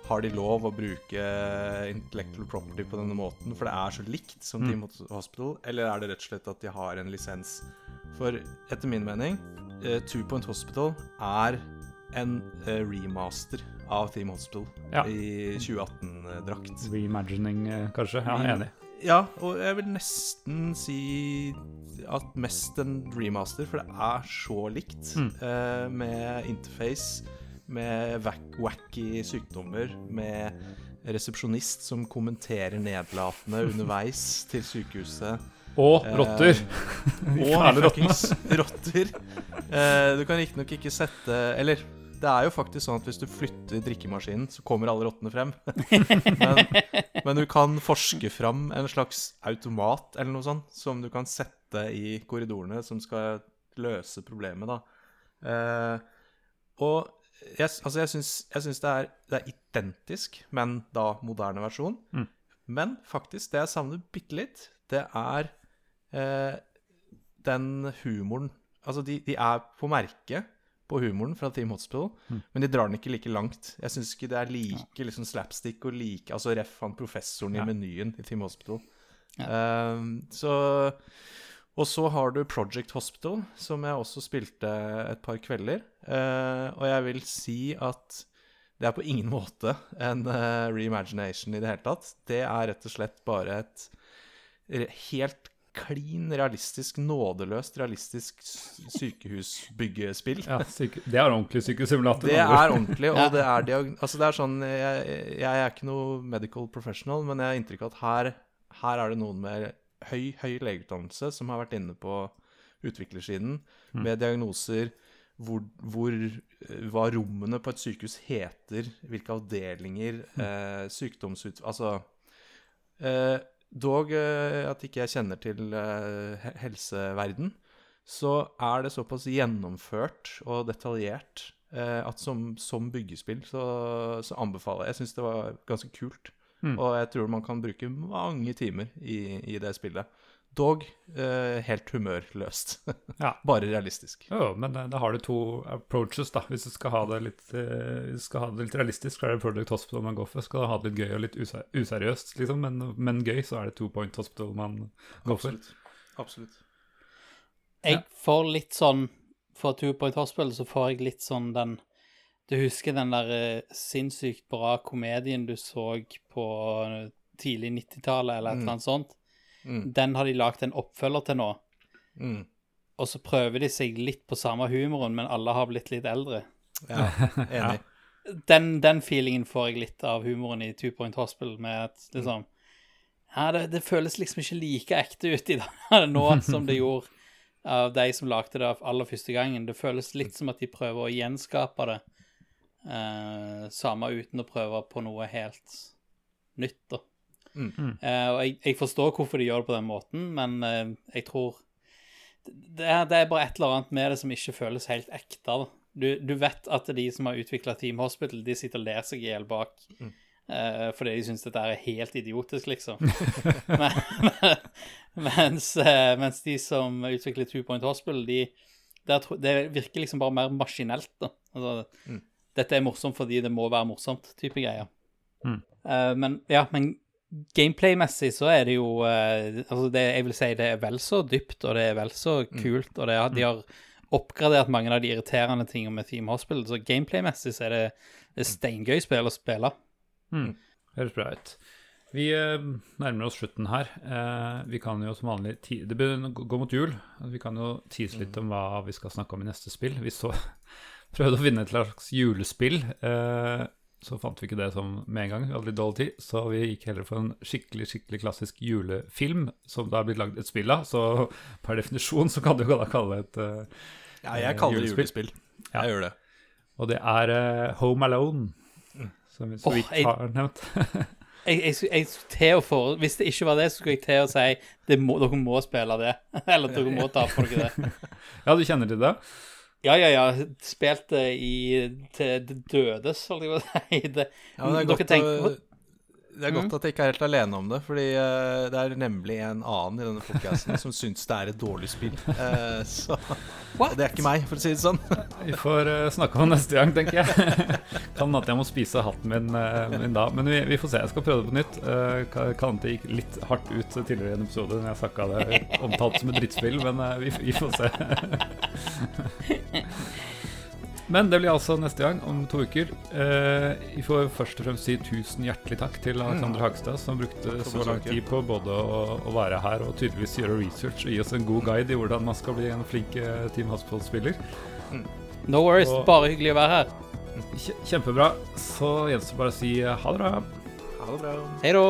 [SPEAKER 1] har de lov å bruke intellectual property på denne måten, for det er så likt som
[SPEAKER 2] Mm.
[SPEAKER 1] Team Hospital, eller er det rett og slett at de har en lisens? For etter min mening, eh, Two Point Hospital er en eh, remaster av Team Hospital
[SPEAKER 2] Ja.
[SPEAKER 1] i 2018-drakt.
[SPEAKER 2] Reimagining, eh, kanskje? Ja, enig.
[SPEAKER 1] Ja, og jeg vil nesten si at mest en remaster, for det er så likt.
[SPEAKER 2] Mm.
[SPEAKER 1] eh, med interface, med wacky sykdommer, med resepsjonist som kommenterer nedlatende underveis til sykehuset.
[SPEAKER 2] Og
[SPEAKER 1] Eh,
[SPEAKER 2] rotter!
[SPEAKER 1] Og
[SPEAKER 2] Fæle
[SPEAKER 1] fuckings rotter. Eh, du kan riktignok ikke sette Eller det er jo faktisk sånn at hvis du flytter drikkemaskinen, så kommer alle rottene frem. men, men du kan forske fram en slags automat eller noe sånt som du kan sette i korridorene, som skal løse problemet, da. Eh, og jeg, altså jeg syns, det, er, det er identisk, men da moderne versjon.
[SPEAKER 2] Mm.
[SPEAKER 1] Men faktisk, det jeg savner bitte litt, det er eh, den humoren Altså, de, de er på merket på humoren fra Team Hospital,
[SPEAKER 2] Mm.
[SPEAKER 1] men de drar den ikke like langt. Jeg syns ikke det er like liksom, slapstick og like Altså ref han professoren
[SPEAKER 2] Ja.
[SPEAKER 1] i menyen i Team Hospital.
[SPEAKER 3] Ja.
[SPEAKER 1] Um, så Og så har du Project Hospital, som jeg også spilte et par kvelder. Uh, og jeg vil si at det er på ingen måte en uh, reimagination i det hele tatt. Det er rett og slett bare et helt klin realistisk, nådeløst realistisk sykehusbyggespill.
[SPEAKER 2] Ja, syke, det er ordentlig sykehussimulator.
[SPEAKER 1] Det er ordentlig, og det er. Altså, det er sånn jeg, jeg er ikke noe medical professional, men jeg har inntrykk av at her, her er det noen med høy, høy legeutdannelse som har vært inne på utviklersiden med diagnoser hvor, hvor eh, hva rommene på et sykehus heter, hvilke avdelinger, eh, sykdomsut... Altså eh, Dog eh, at ikke jeg kjenner til eh, helseverden, så er det såpass gjennomført og detaljert eh, at som, som byggespill så, så anbefaler jeg. Jeg syns det var ganske kult.
[SPEAKER 2] Mm.
[SPEAKER 1] Og jeg tror man kan bruke mange timer i, i det spillet. Dog eh, helt humørløst.
[SPEAKER 2] Ja.
[SPEAKER 1] Bare realistisk.
[SPEAKER 2] Jo, men eh, da har du to approaches, da. Hvis du skal ha det litt, eh, hvis du skal ha det litt realistisk, så er det Project Hospital man går for. Skal du ha det litt gøy og litt user useriøst, liksom, men, men gøy, så er det Two Point Hospital man går for.
[SPEAKER 1] Absolutt. Absolutt.
[SPEAKER 3] Jeg
[SPEAKER 2] Ja.
[SPEAKER 3] får litt sånn For Two Point Hospital så får jeg litt sånn den Du husker den der eh, sinnssykt bra komedien du så på eh, tidlig 90-tallet, eller et
[SPEAKER 1] Mm.
[SPEAKER 3] eller annet sånt?
[SPEAKER 1] Mm.
[SPEAKER 3] Den har de lagd en oppfølger til nå.
[SPEAKER 1] Mm.
[SPEAKER 3] Og så prøver de seg litt på samme humoren, men alle har blitt litt eldre.
[SPEAKER 1] Ja, enig.
[SPEAKER 3] Den, den feelingen får jeg litt av humoren i Two Point Hospital, med at liksom Ja, det, det føles liksom ikke like ekte ut i dag nå som det gjorde av de som lagde det aller første gangen. Det føles litt som at de prøver å gjenskape det, eh, samme uten å prøve på noe helt nytt, da.
[SPEAKER 1] Mm.
[SPEAKER 3] Uh, og jeg, jeg forstår hvorfor de gjør det på den måten, men uh, jeg tror det er, det er bare et eller annet med det som ikke føles helt ekte. da. Du, du vet at de som har utvikla Team Hospital, de sitter og ler seg i hjel bak eh, fordi de syns dette er helt idiotisk, liksom. Men, mens, mens de som utvikler Two Point Hospital, de, der, det virker liksom bare mer maskinelt. da. Altså,
[SPEAKER 1] Mm.
[SPEAKER 3] Dette er morsomt fordi det må være morsomt, type greier.
[SPEAKER 2] Mm.
[SPEAKER 3] Uh, men ja, men gameplay-messig så er det jo eh, Altså, det, jeg vil si det er vel så dypt, og det er vel så kult, og det, de har oppgradert mange av de irriterende tingene med Team Hospital, så gameplay-messig så er det, det er steingøy spill å spille.
[SPEAKER 2] Mm. Høres bra ut. Vi eh, nærmer oss slutten her. Eh, vi kan jo som vanlig Det begynner å gå mot jul. Vi kan jo tease litt om hva vi skal snakke om i neste spill. Vi så prøvde å finne et slags julespill. Eh, så fant vi ikke det som med en gang. Vi hadde litt dårlig tid, så vi gikk heller for en skikkelig skikkelig klassisk julefilm som det har blitt lagd et spill av. Så per definisjon så kan du jo da kalle det et uh,
[SPEAKER 1] Ja, jeg kaller det
[SPEAKER 2] Julespill.
[SPEAKER 1] julespill.
[SPEAKER 2] Ja.
[SPEAKER 1] Jeg gjør det.
[SPEAKER 2] Og det er uh, Home Alone, som vi så vidt
[SPEAKER 3] oh,
[SPEAKER 2] har nevnt.
[SPEAKER 3] Jeg, jeg, jeg til å for, Hvis det ikke var det, så skulle jeg til å si må, dere må spille det. Eller dere må ta på dere det.
[SPEAKER 2] Ja, du kjenner til det?
[SPEAKER 3] Ja, ja, ja. Spilt det i, til det dødes, holdt jeg på å si. Det,
[SPEAKER 1] Ja, det er godt,
[SPEAKER 3] tenker-
[SPEAKER 1] det er godt at jeg ikke er helt alene om det, fordi eh, det er nemlig en annen i denne podcasten som syns det er et dårlig spill. Eh, så Og det er ikke meg, for å si det sånn.
[SPEAKER 2] Vi får eh, snakke om det neste gang, tenker jeg. kan at jeg må spise hatten min, min da. Men vi, vi får se. Jeg skal prøve det på nytt. Uh, kan hende det gikk litt hardt ut tidligere i en episode når jeg snakka det omtalt som et drittspill, men vi, vi får se. Men det blir altså neste gang, om to uker. Eh, vi får først og fremst si tusen hjertelig takk til Alexander Hagstad, som brukte så lang tid på både å, å være her og tydeligvis gjøre research og gi oss en god guide i hvordan man skal bli en flink eh, Team Hospital-spiller.
[SPEAKER 3] no worries,
[SPEAKER 2] Og-
[SPEAKER 3] bare hyggelig å være her.
[SPEAKER 2] Kjempebra. Så gjenstår bare å si eh, ha det bra.
[SPEAKER 1] Ha det bra.
[SPEAKER 3] Hei da.